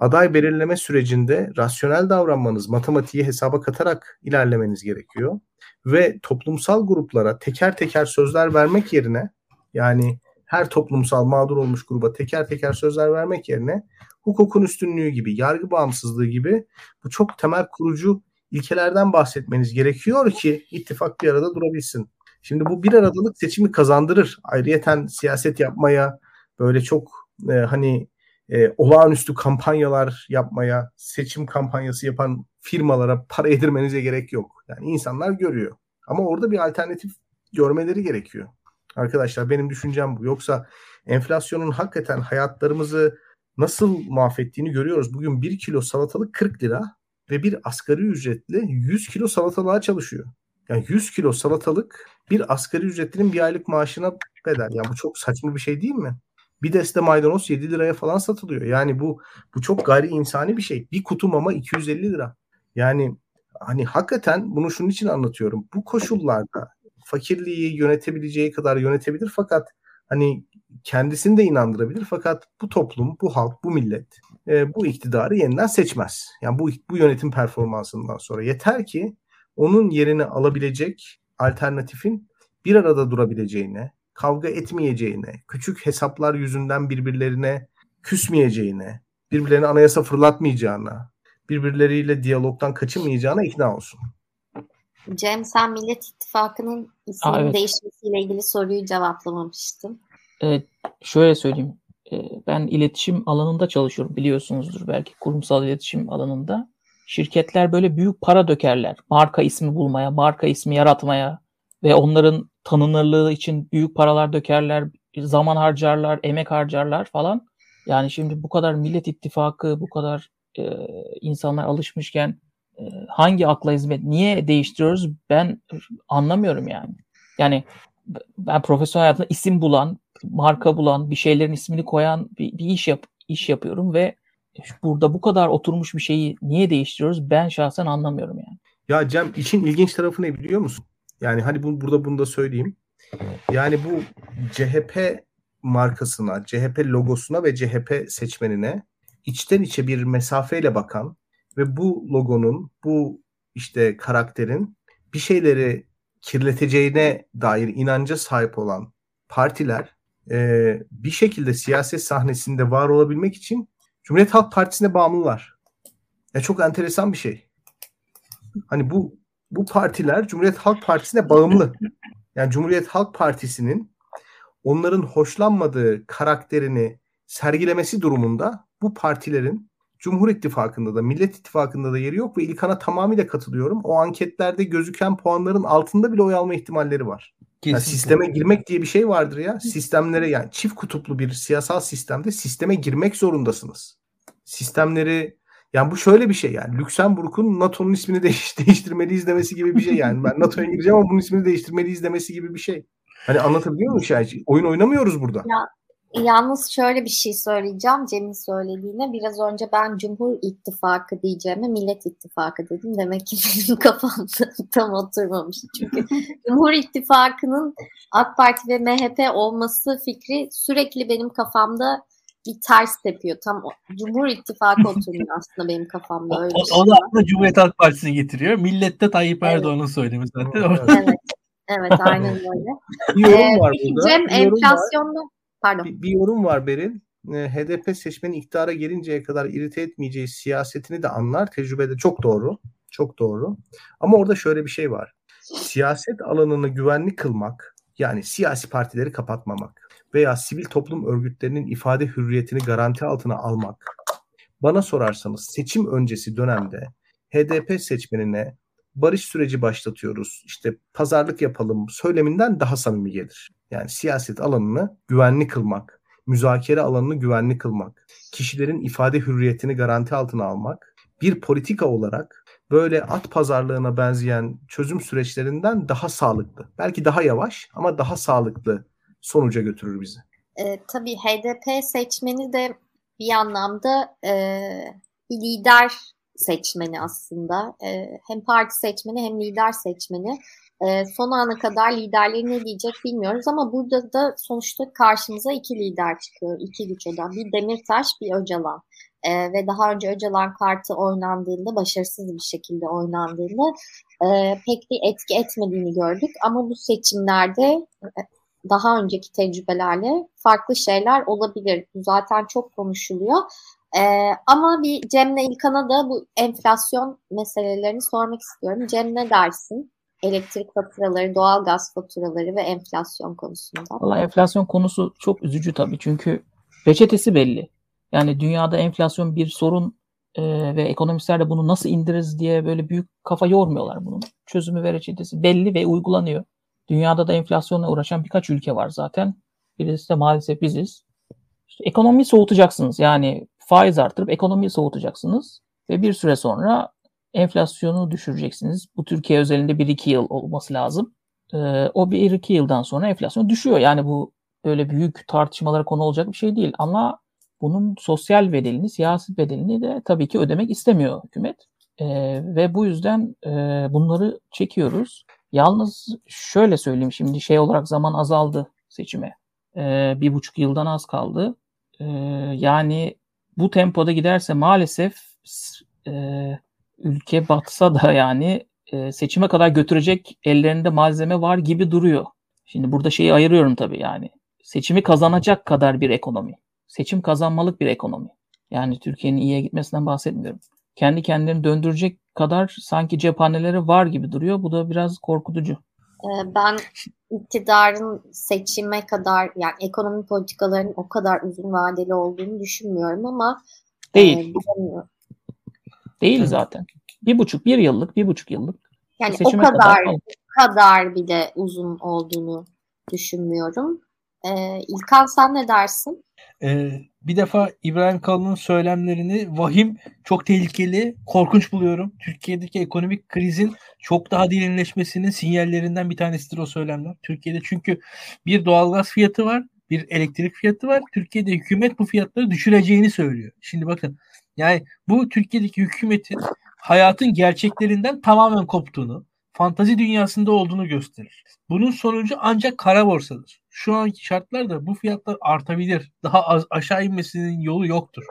Aday belirleme sürecinde rasyonel davranmanız, matematiği hesaba katarak ilerlemeniz gerekiyor. Ve toplumsal gruplara teker teker sözler vermek yerine yani her toplumsal mağdur olmuş gruba teker teker sözler vermek yerine hukukun üstünlüğü gibi, yargı bağımsızlığı gibi bu çok temel kurucu ilkelerden bahsetmeniz gerekiyor ki ittifak bir arada durabilsin. Şimdi bu bir aradalık seçimi kazandırır. Ayrıyeten siyaset yapmaya böyle çok e, hani e, olağanüstü kampanyalar yapmaya, seçim kampanyası yapan firmalara para yedirmenize gerek yok. Yani insanlar görüyor. Ama orada bir alternatif görmeleri gerekiyor. Arkadaşlar benim düşüncem bu. Yoksa enflasyonun hakikaten hayatlarımızı nasıl mahvettiğini görüyoruz. Bugün bir kilo salatalık 40 lira ve bir asgari ücretli 100 kilo salatalığa çalışıyor. Yani 100 kilo salatalık bir asgari ücretlinin bir aylık maaşına bedel. Yani bu çok saçma bir şey değil mi? Bir deste maydanoz 7 liraya falan satılıyor. Yani bu bu çok gayri insani bir şey. Bir kutu mama 250 lira. Yani hani hakikaten bunu şunun için anlatıyorum. Bu koşullarda fakirliği yönetebileceği kadar yönetebilir fakat hani kendisini de inandırabilir fakat bu toplum, bu halk, bu millet e, bu iktidarı yeniden seçmez. Yani bu bu yönetim performansından sonra yeter ki onun yerini alabilecek alternatifin bir arada durabileceğine, kavga etmeyeceğine, küçük hesaplar yüzünden birbirlerine küsmeyeceğine, birbirlerine anayasa fırlatmayacağına, birbirleriyle diyalogdan kaçınmayacağına ikna olsun. Cem sen Millet İttifakı'nın isminin Aa, evet. değişmesiyle ilgili soruyu cevaplamamıştın. Evet, şöyle söyleyeyim. Ee, ben iletişim alanında çalışıyorum biliyorsunuzdur belki kurumsal iletişim alanında. Şirketler böyle büyük para dökerler. Marka ismi bulmaya, marka ismi yaratmaya ve onların tanınırlığı için büyük paralar dökerler, zaman harcarlar, emek harcarlar falan. Yani şimdi bu kadar Millet İttifakı, bu kadar e, insanlar alışmışken e, hangi akla hizmet, niye değiştiriyoruz ben anlamıyorum yani. Yani ben profesyonel hayatımda isim bulan, marka bulan, bir şeylerin ismini koyan bir, bir iş yap iş yapıyorum ve burada bu kadar oturmuş bir şeyi niye değiştiriyoruz ben şahsen anlamıyorum yani. Ya Cem için ilginç tarafı ne biliyor musun? Yani hani bu, burada bunu da söyleyeyim. Yani bu CHP markasına, CHP logosuna ve CHP seçmenine içten içe bir mesafeyle bakan ve bu logonun, bu işte karakterin bir şeyleri kirleteceğine dair inanca sahip olan partiler e, bir şekilde siyaset sahnesinde var olabilmek için Cumhuriyet Halk Partisi'ne bağımlılar. Ya çok enteresan bir şey. Hani bu bu partiler Cumhuriyet Halk Partisi'ne bağımlı. Yani Cumhuriyet Halk Partisi'nin onların hoşlanmadığı karakterini sergilemesi durumunda bu partilerin Cumhur İttifakı'nda da Millet İttifakı'nda da yeri yok ve İlkan'a tamamıyla katılıyorum. O anketlerde gözüken puanların altında bile oy alma ihtimalleri var. Yani sisteme girmek diye bir şey vardır ya. Sistemlere yani çift kutuplu bir siyasal sistemde sisteme girmek zorundasınız. Sistemleri yani bu şöyle bir şey yani. Lüksemburg'un NATO'nun ismini değiş, değiştirmeliyiz demesi gibi bir şey yani. Ben NATO'ya gireceğim ama bunun ismini değiştirmeliyiz demesi gibi bir şey. Hani anlatabiliyor muyum şey? Oyun oynamıyoruz burada. Ya Yalnız şöyle bir şey söyleyeceğim Cem'in söylediğine. Biraz önce ben Cumhur İttifakı diyeceğime Millet İttifakı dedim. Demek ki benim kafamda tam oturmamış. Çünkü Cumhur İttifakı'nın AK Parti ve MHP olması fikri sürekli benim kafamda bir ters tepiyor. Tam Cumhur İttifakı oturuyor aslında benim kafamda. Öyle o, o da aslında Cumhuriyet Halk Partisi'ni getiriyor. Millette Tayyip Erdoğan'ın evet. söylemi zaten. evet. Evet aynen öyle. Bir yorum ee, var burada. Cem enflasyonda Pardon. Bir, bir yorum var Beril. E, HDP seçmeni iktidara gelinceye kadar irite etmeyeceği siyasetini de anlar. Tecrübede çok doğru. Çok doğru. Ama orada şöyle bir şey var. Siyaset alanını güvenli kılmak, yani siyasi partileri kapatmamak veya sivil toplum örgütlerinin ifade hürriyetini garanti altına almak. Bana sorarsanız seçim öncesi dönemde HDP seçmenine barış süreci başlatıyoruz, işte pazarlık yapalım söyleminden daha samimi gelir. Yani siyaset alanını güvenli kılmak, müzakere alanını güvenli kılmak, kişilerin ifade hürriyetini garanti altına almak bir politika olarak böyle at pazarlığına benzeyen çözüm süreçlerinden daha sağlıklı. Belki daha yavaş ama daha sağlıklı sonuca götürür bizi. E, tabii HDP seçmeni de bir anlamda e, lider seçmeni aslında. E, hem parti seçmeni hem lider seçmeni. E, son ana kadar liderleri ne diyecek bilmiyoruz ama burada da sonuçta karşımıza iki lider çıkıyor. iki güç odan. Bir Demirtaş, bir Öcalan. E, ve daha önce Öcalan kartı oynandığında, başarısız bir şekilde oynandığında e, pek bir etki etmediğini gördük. Ama bu seçimlerde daha önceki tecrübelerle farklı şeyler olabilir. Bu zaten çok konuşuluyor. Ee, ama bir Cem'le İlkan'a da bu enflasyon meselelerini sormak istiyorum. Cem ne dersin? elektrik faturaları, doğal gaz faturaları ve enflasyon konusunda? Valla enflasyon konusu çok üzücü tabii çünkü reçetesi belli. Yani dünyada enflasyon bir sorun e, ve ekonomistler de bunu nasıl indiririz diye böyle büyük kafa yormuyorlar bunun. Çözümü ve reçetesi belli ve uygulanıyor. Dünyada da enflasyonla uğraşan birkaç ülke var zaten. Birisi de maalesef biziz. İşte ekonomiyi soğutacaksınız. Yani faiz artırıp ekonomiyi soğutacaksınız. Ve bir süre sonra enflasyonu düşüreceksiniz. Bu Türkiye özelinde 1-2 yıl olması lazım. Ee, o 1-2 yıldan sonra enflasyon düşüyor. Yani bu öyle büyük tartışmalara konu olacak bir şey değil. Ama bunun sosyal bedelini, siyasi bedelini de tabii ki ödemek istemiyor hükümet. E, ve bu yüzden e, bunları çekiyoruz. Yalnız şöyle söyleyeyim şimdi şey olarak zaman azaldı seçime. E, bir buçuk yıldan az kaldı. E, yani bu tempoda giderse maalesef e, ülke batsa da yani e, seçime kadar götürecek ellerinde malzeme var gibi duruyor. Şimdi burada şeyi ayırıyorum tabii yani. Seçimi kazanacak kadar bir ekonomi. Seçim kazanmalık bir ekonomi. Yani Türkiye'nin iyiye gitmesinden bahsetmiyorum. Kendi kendini döndürecek kadar sanki cephaneleri var gibi duruyor. Bu da biraz korkutucu. Ee, ben iktidarın seçime kadar yani ekonomi politikalarının o kadar uzun vadeli olduğunu düşünmüyorum ama değil. E, değil zaten. Bir buçuk, bir yıllık, bir buçuk yıllık. Yani o kadar kadar, kadar bile uzun olduğunu düşünmüyorum. Ee, İlkan sen ne dersin? Ee, bir defa İbrahim Kalın'ın söylemlerini vahim, çok tehlikeli, korkunç buluyorum. Türkiye'deki ekonomik krizin çok daha derinleşmesinin sinyallerinden bir tanesidir o söylemler. Türkiye'de çünkü bir doğalgaz fiyatı var, bir elektrik fiyatı var. Türkiye'de hükümet bu fiyatları düşüreceğini söylüyor. Şimdi bakın yani bu Türkiye'deki hükümetin hayatın gerçeklerinden tamamen koptuğunu, fantazi dünyasında olduğunu gösterir. Bunun sonucu ancak kara borsadır. Şu anki şartlarda bu fiyatlar artabilir. Daha az aşağı inmesinin yolu yoktur.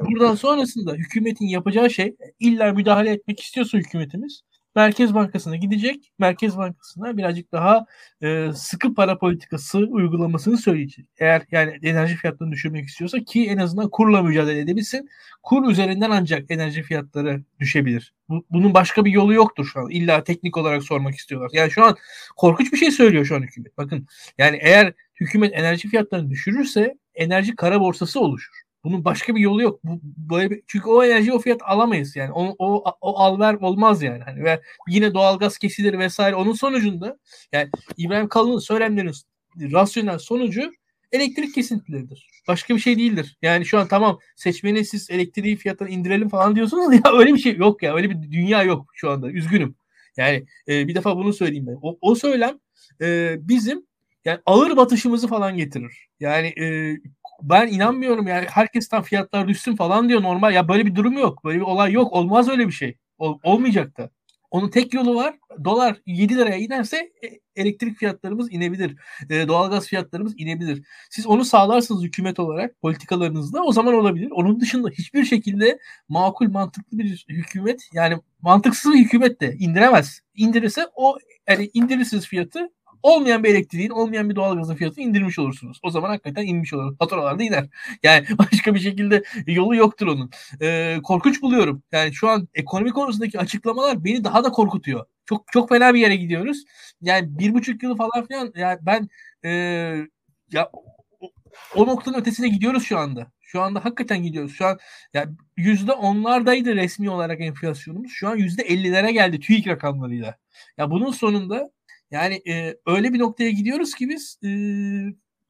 Buradan sonrasında hükümetin yapacağı şey illa müdahale etmek istiyorsa hükümetimiz Merkez Bankası'na gidecek. Merkez Bankası'na birazcık daha e, sıkı para politikası uygulamasını söyleyecek. Eğer yani enerji fiyatlarını düşürmek istiyorsa ki en azından kurla mücadele edebilsin. Kur üzerinden ancak enerji fiyatları düşebilir. Bu, bunun başka bir yolu yoktur şu an. İlla teknik olarak sormak istiyorlar. Yani şu an korkunç bir şey söylüyor şu an hükümet. Bakın yani eğer hükümet enerji fiyatlarını düşürürse enerji kara borsası oluşur. Bunun başka bir yolu yok. Bu, böyle bir, çünkü o enerji o fiyat alamayız yani. O, o, o al ver olmaz yani. Hani ve yine doğalgaz kesilir vesaire. Onun sonucunda yani İbrahim Kalın'ın söylemlerinin rasyonel sonucu elektrik kesintileridir. Başka bir şey değildir. Yani şu an tamam seçmeni siz elektriği fiyatını indirelim falan diyorsunuz ya öyle bir şey yok ya. Öyle bir dünya yok şu anda. Üzgünüm. Yani e, bir defa bunu söyleyeyim ben. O, o söylem e, bizim yani ağır batışımızı falan getirir. Yani e, ben inanmıyorum yani herkesten fiyatlar düşsün falan diyor normal. Ya böyle bir durum yok. Böyle bir olay yok. Olmaz öyle bir şey. Ol, olmayacak da. Onun tek yolu var. Dolar 7 liraya inerse e, elektrik fiyatlarımız inebilir. E, doğalgaz fiyatlarımız inebilir. Siz onu sağlarsınız hükümet olarak politikalarınızda o zaman olabilir. Onun dışında hiçbir şekilde makul mantıklı bir hükümet yani mantıksız bir hükümet de indiremez. İndirirse o yani indirirsiniz fiyatı olmayan bir elektriğin, olmayan bir doğalgazın fiyatını indirmiş olursunuz. O zaman hakikaten inmiş olur. Faturalar da iner. Yani başka bir şekilde yolu yoktur onun. Ee, korkunç buluyorum. Yani şu an ekonomi konusundaki açıklamalar beni daha da korkutuyor. Çok çok fena bir yere gidiyoruz. Yani bir buçuk yıl falan filan yani ben e, ya o, o noktanın ötesine gidiyoruz şu anda. Şu anda hakikaten gidiyoruz. Şu an ya yüzde onlardaydı resmi olarak enflasyonumuz. Şu an yüzde ellilere geldi TÜİK rakamlarıyla. Ya bunun sonunda yani e, öyle bir noktaya gidiyoruz ki biz e,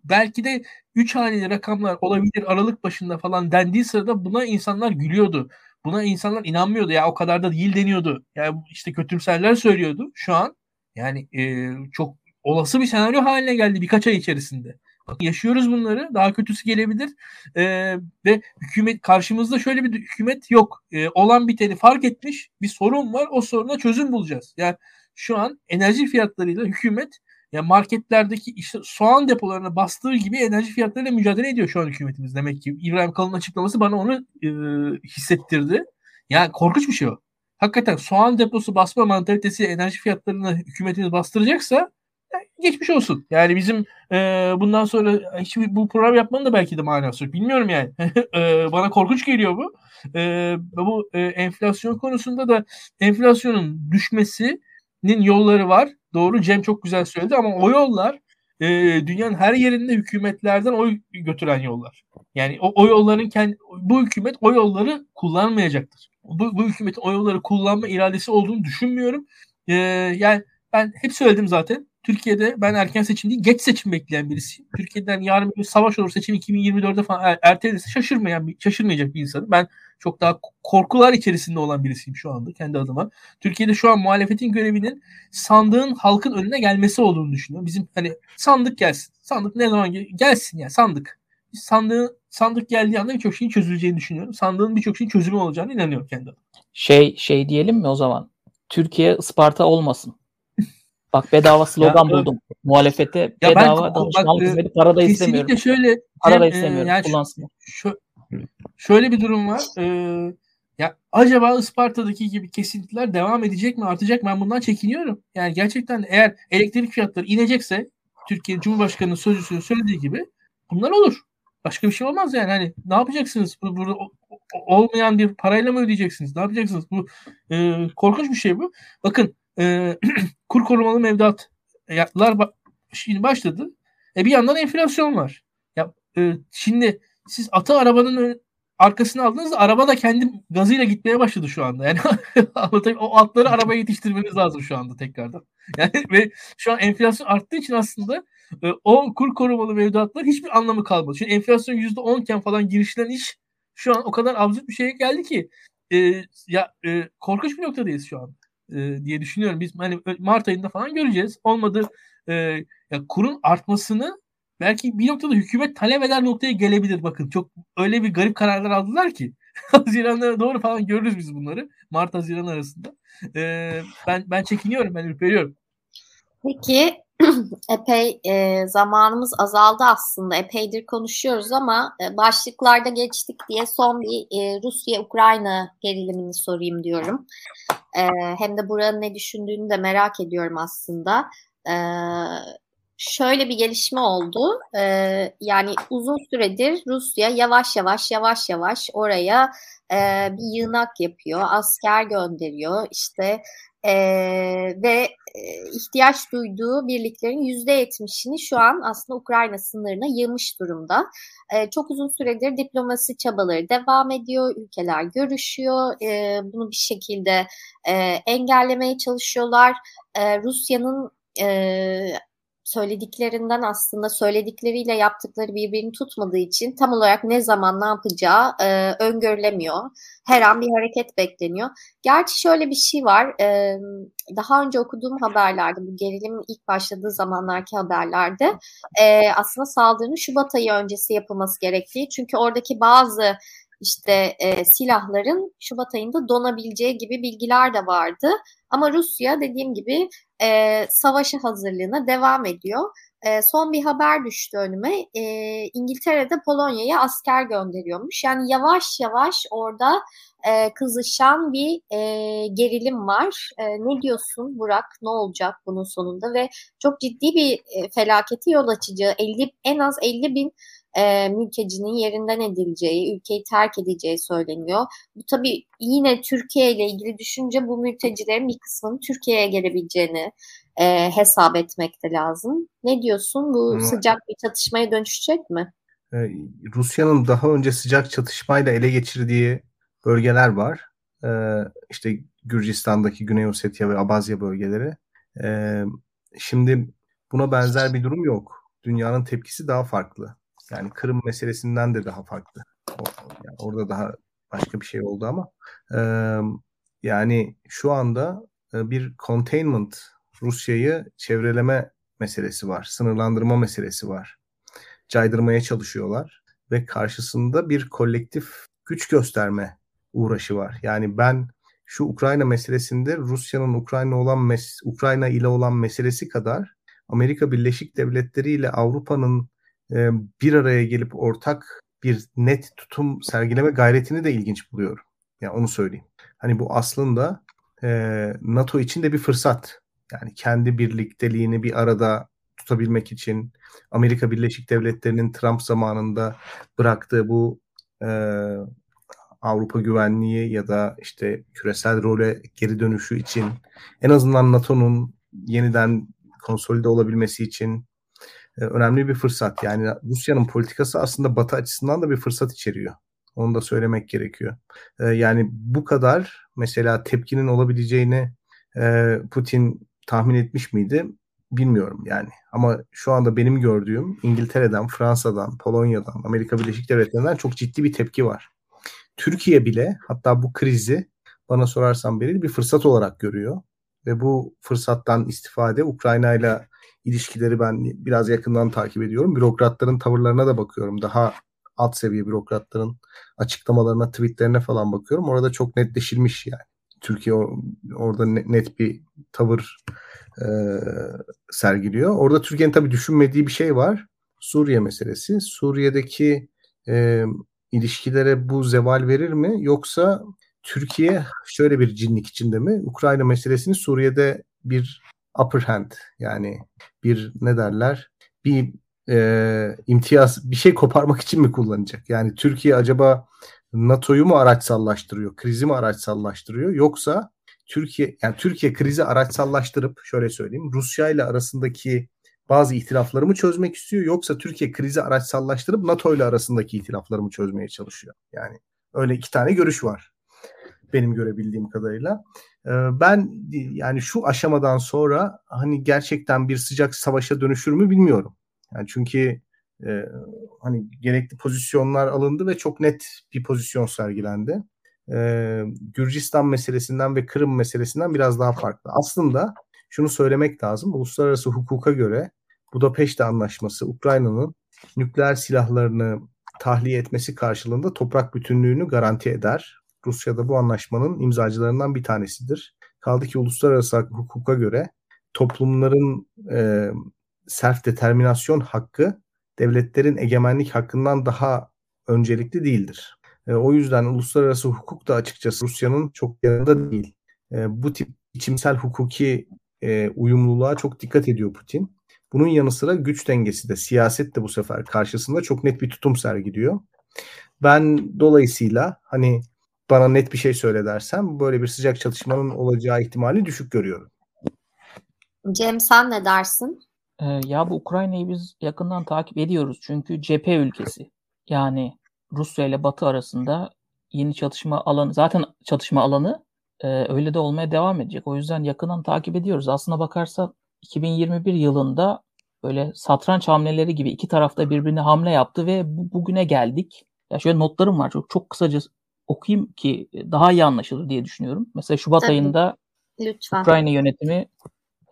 belki de 3 haneli rakamlar olabilir Aralık başında falan dendiği sırada buna insanlar gülüyordu. Buna insanlar inanmıyordu ya o kadar da değil deniyordu. Yani işte kötümserler söylüyordu. Şu an yani e, çok olası bir senaryo haline geldi birkaç ay içerisinde. Yaşıyoruz bunları. Daha kötüsü gelebilir. Ee, ve hükümet karşımızda şöyle bir hükümet yok. Ee, olan biteni fark etmiş. Bir sorun var. O soruna çözüm bulacağız. Yani şu an enerji fiyatlarıyla hükümet ya marketlerdeki işte soğan depolarına bastığı gibi enerji fiyatlarıyla mücadele ediyor şu an hükümetimiz demek ki. İbrahim Kalın açıklaması bana onu e, hissettirdi. Yani korkunç bir şey o. Hakikaten soğan deposu basma mantalitesi enerji fiyatlarını hükümetimiz bastıracaksa e, geçmiş olsun. Yani bizim e, bundan sonra hiç bu program yapmanın da belki de manası yok. Bilmiyorum yani. e, bana korkunç geliyor bu. E, bu e, enflasyon konusunda da enflasyonun düşmesi yolları var. Doğru Cem çok güzel söyledi ama o yollar e, dünyanın her yerinde hükümetlerden oy götüren yollar. Yani o, o yolların kendi, bu hükümet o yolları kullanmayacaktır. Bu, bu hükümetin o yolları kullanma iradesi olduğunu düşünmüyorum. E, yani ben hep söyledim zaten. Türkiye'de ben erken seçim değil geç seçim bekleyen birisiyim. Türkiye'den yarın bir savaş olur seçim 2024'de falan er, ertelenirse şaşırmayan bir, şaşırmayacak bir insanım. Ben çok daha korkular içerisinde olan birisiyim şu anda kendi adıma. Türkiye'de şu an muhalefetin görevinin sandığın halkın önüne gelmesi olduğunu düşünüyorum. Bizim hani sandık gelsin. Sandık ne zaman gel- gelsin yani sandık. Biz sandığı sandık geldiği anda birçok şeyin çözüleceğini düşünüyorum. Sandığın birçok şeyin çözümü olacağını inanıyorum kendi adıma. Şey şey diyelim mi o zaman? Türkiye Isparta olmasın. Bak bedava slogan Ya, buldum. Muhalefete Ya bedava danışmanlık e, hizmeti para da istemiyorum. Kesinlikle şöyle Para da e, istemiyorum. yani şu-. Şö- şöyle bir durum var. Ee, ya acaba Isparta'daki gibi kesintiler devam edecek mi, artacak mı? Ben bundan çekiniyorum. Yani gerçekten eğer elektrik fiyatları inecekse Türkiye Cumhurbaşkanı'nın sözcüsünün söylediği gibi bunlar olur. Başka bir şey olmaz yani. Hani ne yapacaksınız? Bu- Burada olmayan bir parayla mı ödeyeceksiniz? Ne yapacaksınız? Bu e, korkunç bir şey bu. Bakın e, kur korumalı mevduat yaptılar ba- şimdi başladı. E bir yandan enflasyon var. Ya e, şimdi siz atı arabanın arkasına aldığınızda araba da kendi gazıyla gitmeye başladı şu anda. Yani o atları arabaya yetiştirmeniz lazım şu anda tekrardan. Yani ve şu an enflasyon arttığı için aslında e, o kur korumalı mevduatlar hiçbir anlamı kalmadı. Çünkü enflasyon %10 iken falan girişilen iş şu an o kadar absürt bir şeye geldi ki e, ya e, korkunç bir noktadayız şu an e, diye düşünüyorum. Biz hani Mart ayında falan göreceğiz. Olmadı e, ya kurun artmasını belki bir noktada hükümet talep eder noktaya gelebilir. Bakın çok öyle bir garip kararlar aldılar ki. Haziran'a doğru falan görürüz biz bunları. Mart Haziran arasında. E, ben ben çekiniyorum, ben ürperiyorum. Peki epey e, zamanımız azaldı aslında. Epeydir konuşuyoruz ama e, başlıklarda geçtik diye son bir e, Rusya-Ukrayna gerilimini sorayım diyorum. Hem de buranın ne düşündüğünü de merak ediyorum aslında. E, şöyle bir gelişme oldu. E, yani uzun süredir Rusya yavaş yavaş yavaş yavaş oraya e, bir yığınak yapıyor, asker gönderiyor. İşte e, ve ihtiyaç duyduğu birliklerin yüzde yetmişini şu an aslında Ukrayna sınırına yığmış durumda. E, çok uzun süredir diplomasi çabaları devam ediyor, ülkeler görüşüyor, e, bunu bir şekilde e, engellemeye çalışıyorlar. E, Rusya'nın e, söylediklerinden aslında söyledikleriyle yaptıkları birbirini tutmadığı için tam olarak ne zaman ne yapacağı e, öngörülemiyor. Her an bir hareket bekleniyor. Gerçi şöyle bir şey var. E, daha önce okuduğum haberlerde, bu gerilimin ilk başladığı zamanlarki haberlerde e, aslında saldırının Şubat ayı öncesi yapılması gerektiği. Çünkü oradaki bazı işte e, silahların Şubat ayında donabileceği gibi bilgiler de vardı. Ama Rusya dediğim gibi e, savaşa hazırlığına devam ediyor. E, son bir haber düştü önüme. E, İngiltere'de Polonya'ya asker gönderiyormuş. Yani yavaş yavaş orada e, kızışan bir e, gerilim var. E, ne diyorsun Burak? Ne olacak bunun sonunda? Ve çok ciddi bir e, felaketi yol açıcı. 50 en az 50 bin e, mültecinin yerinden edileceği, ülkeyi terk edeceği söyleniyor. Bu tabii yine Türkiye ile ilgili düşünce bu mültecilerin bir kısmının Türkiye'ye gelebileceğini e, hesap etmek de lazım. Ne diyorsun? Bu Ama- sıcak bir çatışmaya dönüşecek mi? Ee, Rusya'nın daha önce sıcak çatışmayla ele geçirdiği bölgeler var. Ee, işte Gürcistan'daki Güney Ossetya ve Abazya bölgeleri. Ee, şimdi buna benzer bir durum yok. Dünyanın tepkisi daha farklı. Yani Kırım meselesinden de daha farklı. Yani orada daha başka bir şey oldu ama e, yani şu anda e, bir containment Rusya'yı çevreleme meselesi var. Sınırlandırma meselesi var. Caydırmaya çalışıyorlar ve karşısında bir kolektif güç gösterme uğraşı var. Yani ben şu Ukrayna meselesinde Rusya'nın Ukrayna olan mes- Ukrayna ile olan meselesi kadar Amerika Birleşik Devletleri ile Avrupa'nın e, bir araya gelip ortak bir net tutum sergileme gayretini de ilginç buluyorum. Yani onu söyleyeyim. Hani bu aslında e, NATO için de bir fırsat. Yani kendi birlikteliğini bir arada tutabilmek için Amerika Birleşik Devletleri'nin Trump zamanında bıraktığı bu e, Avrupa güvenliği ya da işte küresel role geri dönüşü için en azından NATO'nun yeniden konsolide olabilmesi için e, önemli bir fırsat. Yani Rusya'nın politikası aslında Batı açısından da bir fırsat içeriyor. Onu da söylemek gerekiyor. E, yani bu kadar mesela tepkinin olabileceğini e, Putin tahmin etmiş miydi? bilmiyorum yani. Ama şu anda benim gördüğüm İngiltere'den, Fransa'dan, Polonya'dan, Amerika Birleşik Devletleri'nden çok ciddi bir tepki var. Türkiye bile hatta bu krizi bana sorarsan beri bir fırsat olarak görüyor. Ve bu fırsattan istifade Ukrayna ile ilişkileri ben biraz yakından takip ediyorum. Bürokratların tavırlarına da bakıyorum. Daha alt seviye bürokratların açıklamalarına, tweetlerine falan bakıyorum. Orada çok netleşilmiş yani. Türkiye orada net bir tavır e, sergiliyor. Orada Türkiye'nin tabii düşünmediği bir şey var. Suriye meselesi. Suriye'deki e, ilişkilere bu zeval verir mi? Yoksa Türkiye şöyle bir cinlik içinde mi? Ukrayna meselesini Suriye'de bir upper hand yani bir ne derler bir e, imtiyaz bir şey koparmak için mi kullanacak? Yani Türkiye acaba NATO'yu mu araçsallaştırıyor, krizi mi araçsallaştırıyor yoksa Türkiye yani Türkiye krizi araçsallaştırıp şöyle söyleyeyim Rusya ile arasındaki bazı ihtilafları mı çözmek istiyor yoksa Türkiye krizi araçsallaştırıp NATO ile arasındaki ihtilafları mı çözmeye çalışıyor? Yani öyle iki tane görüş var benim görebildiğim kadarıyla. Ben yani şu aşamadan sonra hani gerçekten bir sıcak savaşa dönüşür mü bilmiyorum. Yani çünkü e, hani gerekli pozisyonlar alındı ve çok net bir pozisyon sergilendi. E, Gürcistan meselesinden ve Kırım meselesinden biraz daha farklı. Aslında şunu söylemek lazım. Uluslararası hukuka göre Budapeşte Anlaşması Ukrayna'nın nükleer silahlarını tahliye etmesi karşılığında toprak bütünlüğünü garanti eder. Rusya da bu anlaşmanın imzacılarından bir tanesidir. Kaldı ki uluslararası hukuka göre toplumların e, self determinasyon hakkı devletlerin egemenlik hakkından daha öncelikli değildir. E, o yüzden uluslararası hukuk da açıkçası Rusya'nın çok yanında değil. E, bu tip içimsel hukuki e, uyumluluğa çok dikkat ediyor Putin. Bunun yanı sıra güç dengesi de siyaset de bu sefer karşısında çok net bir tutum sergiliyor. Ben dolayısıyla hani bana net bir şey söyle dersem böyle bir sıcak çatışmanın olacağı ihtimali düşük görüyorum. Cem sen ne dersin? Ee, ya bu Ukrayna'yı biz yakından takip ediyoruz çünkü cephe ülkesi. Yani Rusya ile Batı arasında yeni çatışma alanı zaten çatışma alanı e, öyle de olmaya devam edecek. O yüzden yakından takip ediyoruz. Aslına bakarsa 2021 yılında böyle satranç hamleleri gibi iki tarafta birbirine hamle yaptı ve bu, bugüne geldik. Ya şöyle notlarım var çok çok kısaca okuyayım ki daha iyi anlaşılır diye düşünüyorum. Mesela Şubat Tabii. ayında Lütfen. Ukrayna yönetimi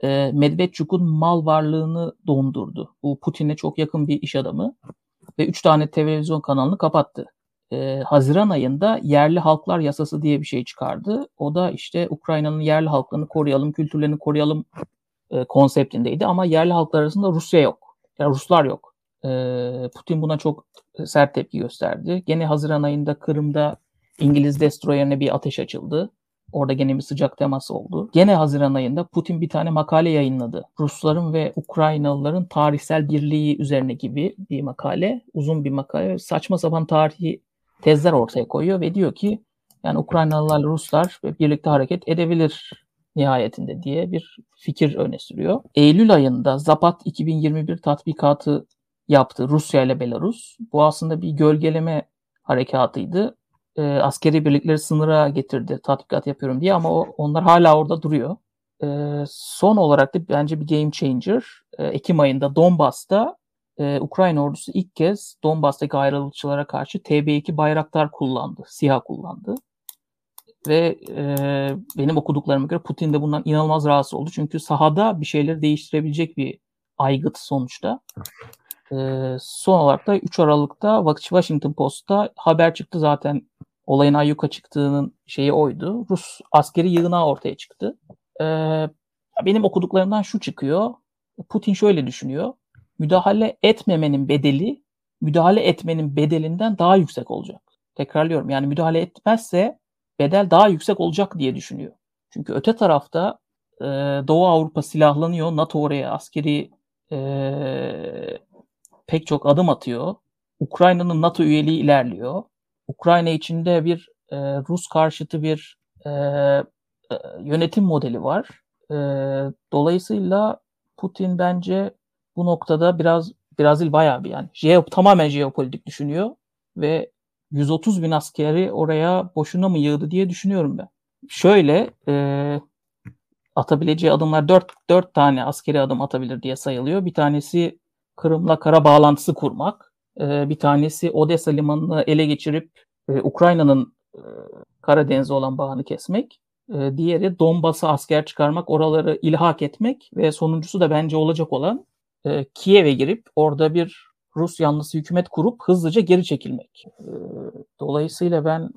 e, Medvedchuk'un mal varlığını dondurdu. Bu Putin'e çok yakın bir iş adamı ve 3 tane televizyon kanalını kapattı. E, Haziran ayında yerli halklar yasası diye bir şey çıkardı. O da işte Ukrayna'nın yerli halklarını koruyalım, kültürlerini koruyalım e, konseptindeydi ama yerli halklar arasında Rusya yok. Yani Ruslar yok. E, Putin buna çok sert tepki gösterdi. Gene Haziran ayında Kırım'da İngiliz destroyerine bir ateş açıldı. Orada gene bir sıcak temas oldu. Gene Haziran ayında Putin bir tane makale yayınladı. Rusların ve Ukraynalıların tarihsel birliği üzerine gibi bir makale. Uzun bir makale. Saçma sapan tarihi tezler ortaya koyuyor ve diyor ki yani Ukraynalılarla Ruslar birlikte hareket edebilir nihayetinde diye bir fikir öne sürüyor. Eylül ayında Zapat 2021 tatbikatı yaptı Rusya ile Belarus. Bu aslında bir gölgeleme harekatıydı e, askeri birlikleri sınıra getirdi tatbikat yapıyorum diye ama o, onlar hala orada duruyor. E, son olarak da bence bir game changer. E, Ekim ayında Donbas'ta e, Ukrayna ordusu ilk kez Donbas'taki ayrılıkçılara karşı TB2 bayraktar kullandı, SİHA kullandı. Ve e, benim okuduklarıma göre Putin de bundan inanılmaz rahatsız oldu. Çünkü sahada bir şeyleri değiştirebilecek bir aygıt sonuçta. E, son olarak da 3 Aralık'ta Washington Post'ta haber çıktı zaten olayın ayyuka çıktığının şeyi oydu. Rus askeri yığınağı ortaya çıktı. E, benim okuduklarımdan şu çıkıyor. Putin şöyle düşünüyor. Müdahale etmemenin bedeli müdahale etmenin bedelinden daha yüksek olacak. Tekrarlıyorum yani müdahale etmezse bedel daha yüksek olacak diye düşünüyor. Çünkü öte tarafta e, Doğu Avrupa silahlanıyor. NATO oraya askeri e, pek çok adım atıyor. Ukrayna'nın NATO üyeliği ilerliyor. Ukrayna içinde bir e, Rus karşıtı bir e, e, yönetim modeli var. E, dolayısıyla Putin bence bu noktada biraz Brazil bayağı bir yani jeo, tamamen jeopolitik düşünüyor ve 130 bin askeri oraya boşuna mı yığdı diye düşünüyorum ben. Şöyle e, atabileceği adımlar 4, 4 tane askeri adım atabilir diye sayılıyor. Bir tanesi Kırım'la kara bağlantısı kurmak. E, bir tanesi Odessa limanını ele geçirip e, Ukrayna'nın e, Karadeniz'e olan bağını kesmek. E, diğeri Donbas'a asker çıkarmak, oraları ilhak etmek ve sonuncusu da bence olacak olan e, Kiev'e girip orada bir Rus yanlısı hükümet kurup hızlıca geri çekilmek. E, dolayısıyla ben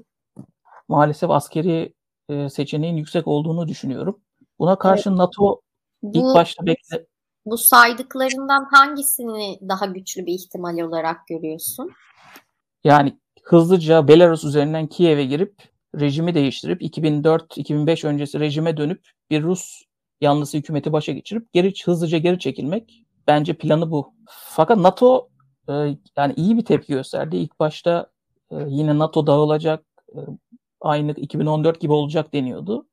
maalesef askeri e, seçeneğin yüksek olduğunu düşünüyorum. Buna karşı evet. NATO bu, ilk başta bekle bu saydıklarından hangisini daha güçlü bir ihtimal olarak görüyorsun? Yani hızlıca Belarus üzerinden Kiev'e girip rejimi değiştirip 2004-2005 öncesi rejime dönüp bir Rus yanlısı hükümeti başa geçirip geri hızlıca geri çekilmek bence planı bu. Fakat NATO e, yani iyi bir tepki gösterdi. İlk başta e, yine NATO dağılacak, e, aynı 2014 gibi olacak deniyordu.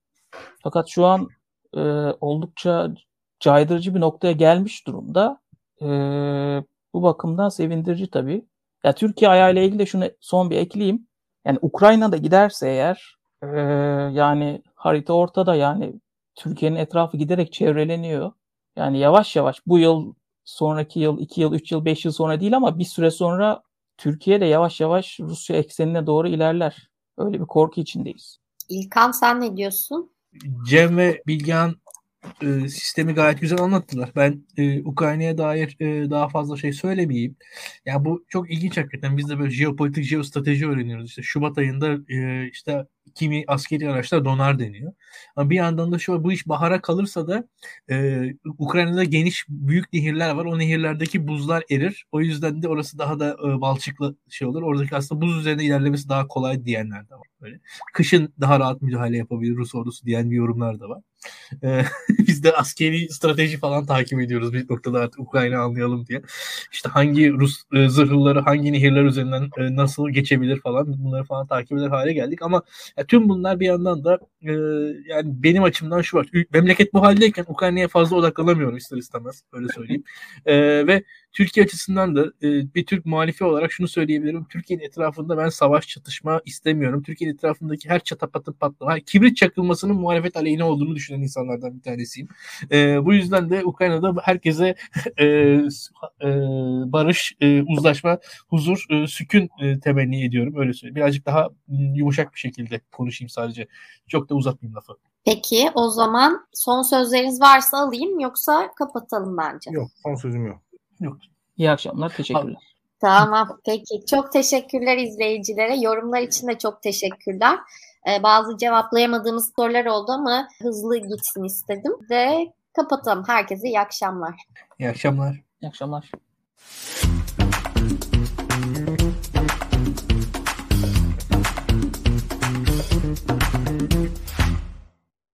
Fakat şu an e, oldukça caydırıcı bir noktaya gelmiş durumda. E, bu bakımdan sevindirici tabii. Ya Türkiye ayağıyla ilgili de şunu son bir ekleyeyim. Yani Ukrayna'da giderse eğer e, yani harita ortada yani Türkiye'nin etrafı giderek çevreleniyor. Yani yavaş yavaş bu yıl sonraki yıl, iki yıl, üç yıl, beş yıl sonra değil ama bir süre sonra Türkiye de yavaş yavaş Rusya eksenine doğru ilerler. Öyle bir korku içindeyiz. İlkan sen ne diyorsun? Cem ve Bilgehan e, sistemi gayet güzel anlattılar. Ben e, Ukrayna'ya dair e, daha fazla şey söylemeyeyim. Ya yani bu çok ilginç hakikaten. Biz de böyle jeopolitik, jeostrateji öğreniyoruz. İşte Şubat ayında e, işte kimi askeri araçlar donar deniyor. Ama bir yandan da şu bu iş bahara kalırsa da e, Ukrayna'da geniş büyük nehirler var. O nehirlerdeki buzlar erir. O yüzden de orası daha da e, balçıklı şey olur. Oradaki aslında buz üzerinde ilerlemesi daha kolay diyenler de var. Böyle. Kışın daha rahat müdahale yapabilir Rus ordusu diyen bir yorumlar da var. E, biz de askeri strateji falan takip ediyoruz bir noktada artık Ukrayna anlayalım diye. İşte hangi Rus e, zırhlıları hangi nehirler üzerinden e, nasıl geçebilir falan bunları falan takip eder hale geldik ama ya, tüm bunlar bir yandan da e, yani benim açımdan şu var. Memleket bu haldeyken Ukrayna'ya fazla odaklanamıyorum ister istemez öyle söyleyeyim. E, ve Türkiye açısından da e, bir Türk muhalifi olarak şunu söyleyebilirim. Türkiye'nin etrafında ben savaş çatışma istemiyorum. Türkiye'nin etrafındaki her çatapatın patlama, kibrit çakılmasının muhalefet aleyhine olduğunu düşünen insanlardan bir tanesiyim. E, bu yüzden de Ukrayna'da herkese e, e, barış, e, uzlaşma, huzur, e, sükun e, temenni ediyorum. Öyle söyleyeyim. Birazcık daha yumuşak bir şekilde konuşayım sadece. Çok da uzatmayayım lafı. Peki o zaman son sözleriniz varsa alayım yoksa kapatalım bence. Yok son sözüm yok. Yok. İyi akşamlar. Teşekkürler. Tamam. Peki. Çok teşekkürler izleyicilere. Yorumlar için de çok teşekkürler. Ee, bazı cevaplayamadığımız sorular oldu ama hızlı gitsin istedim. Ve kapatalım. Herkese iyi akşamlar. İyi akşamlar. İyi akşamlar.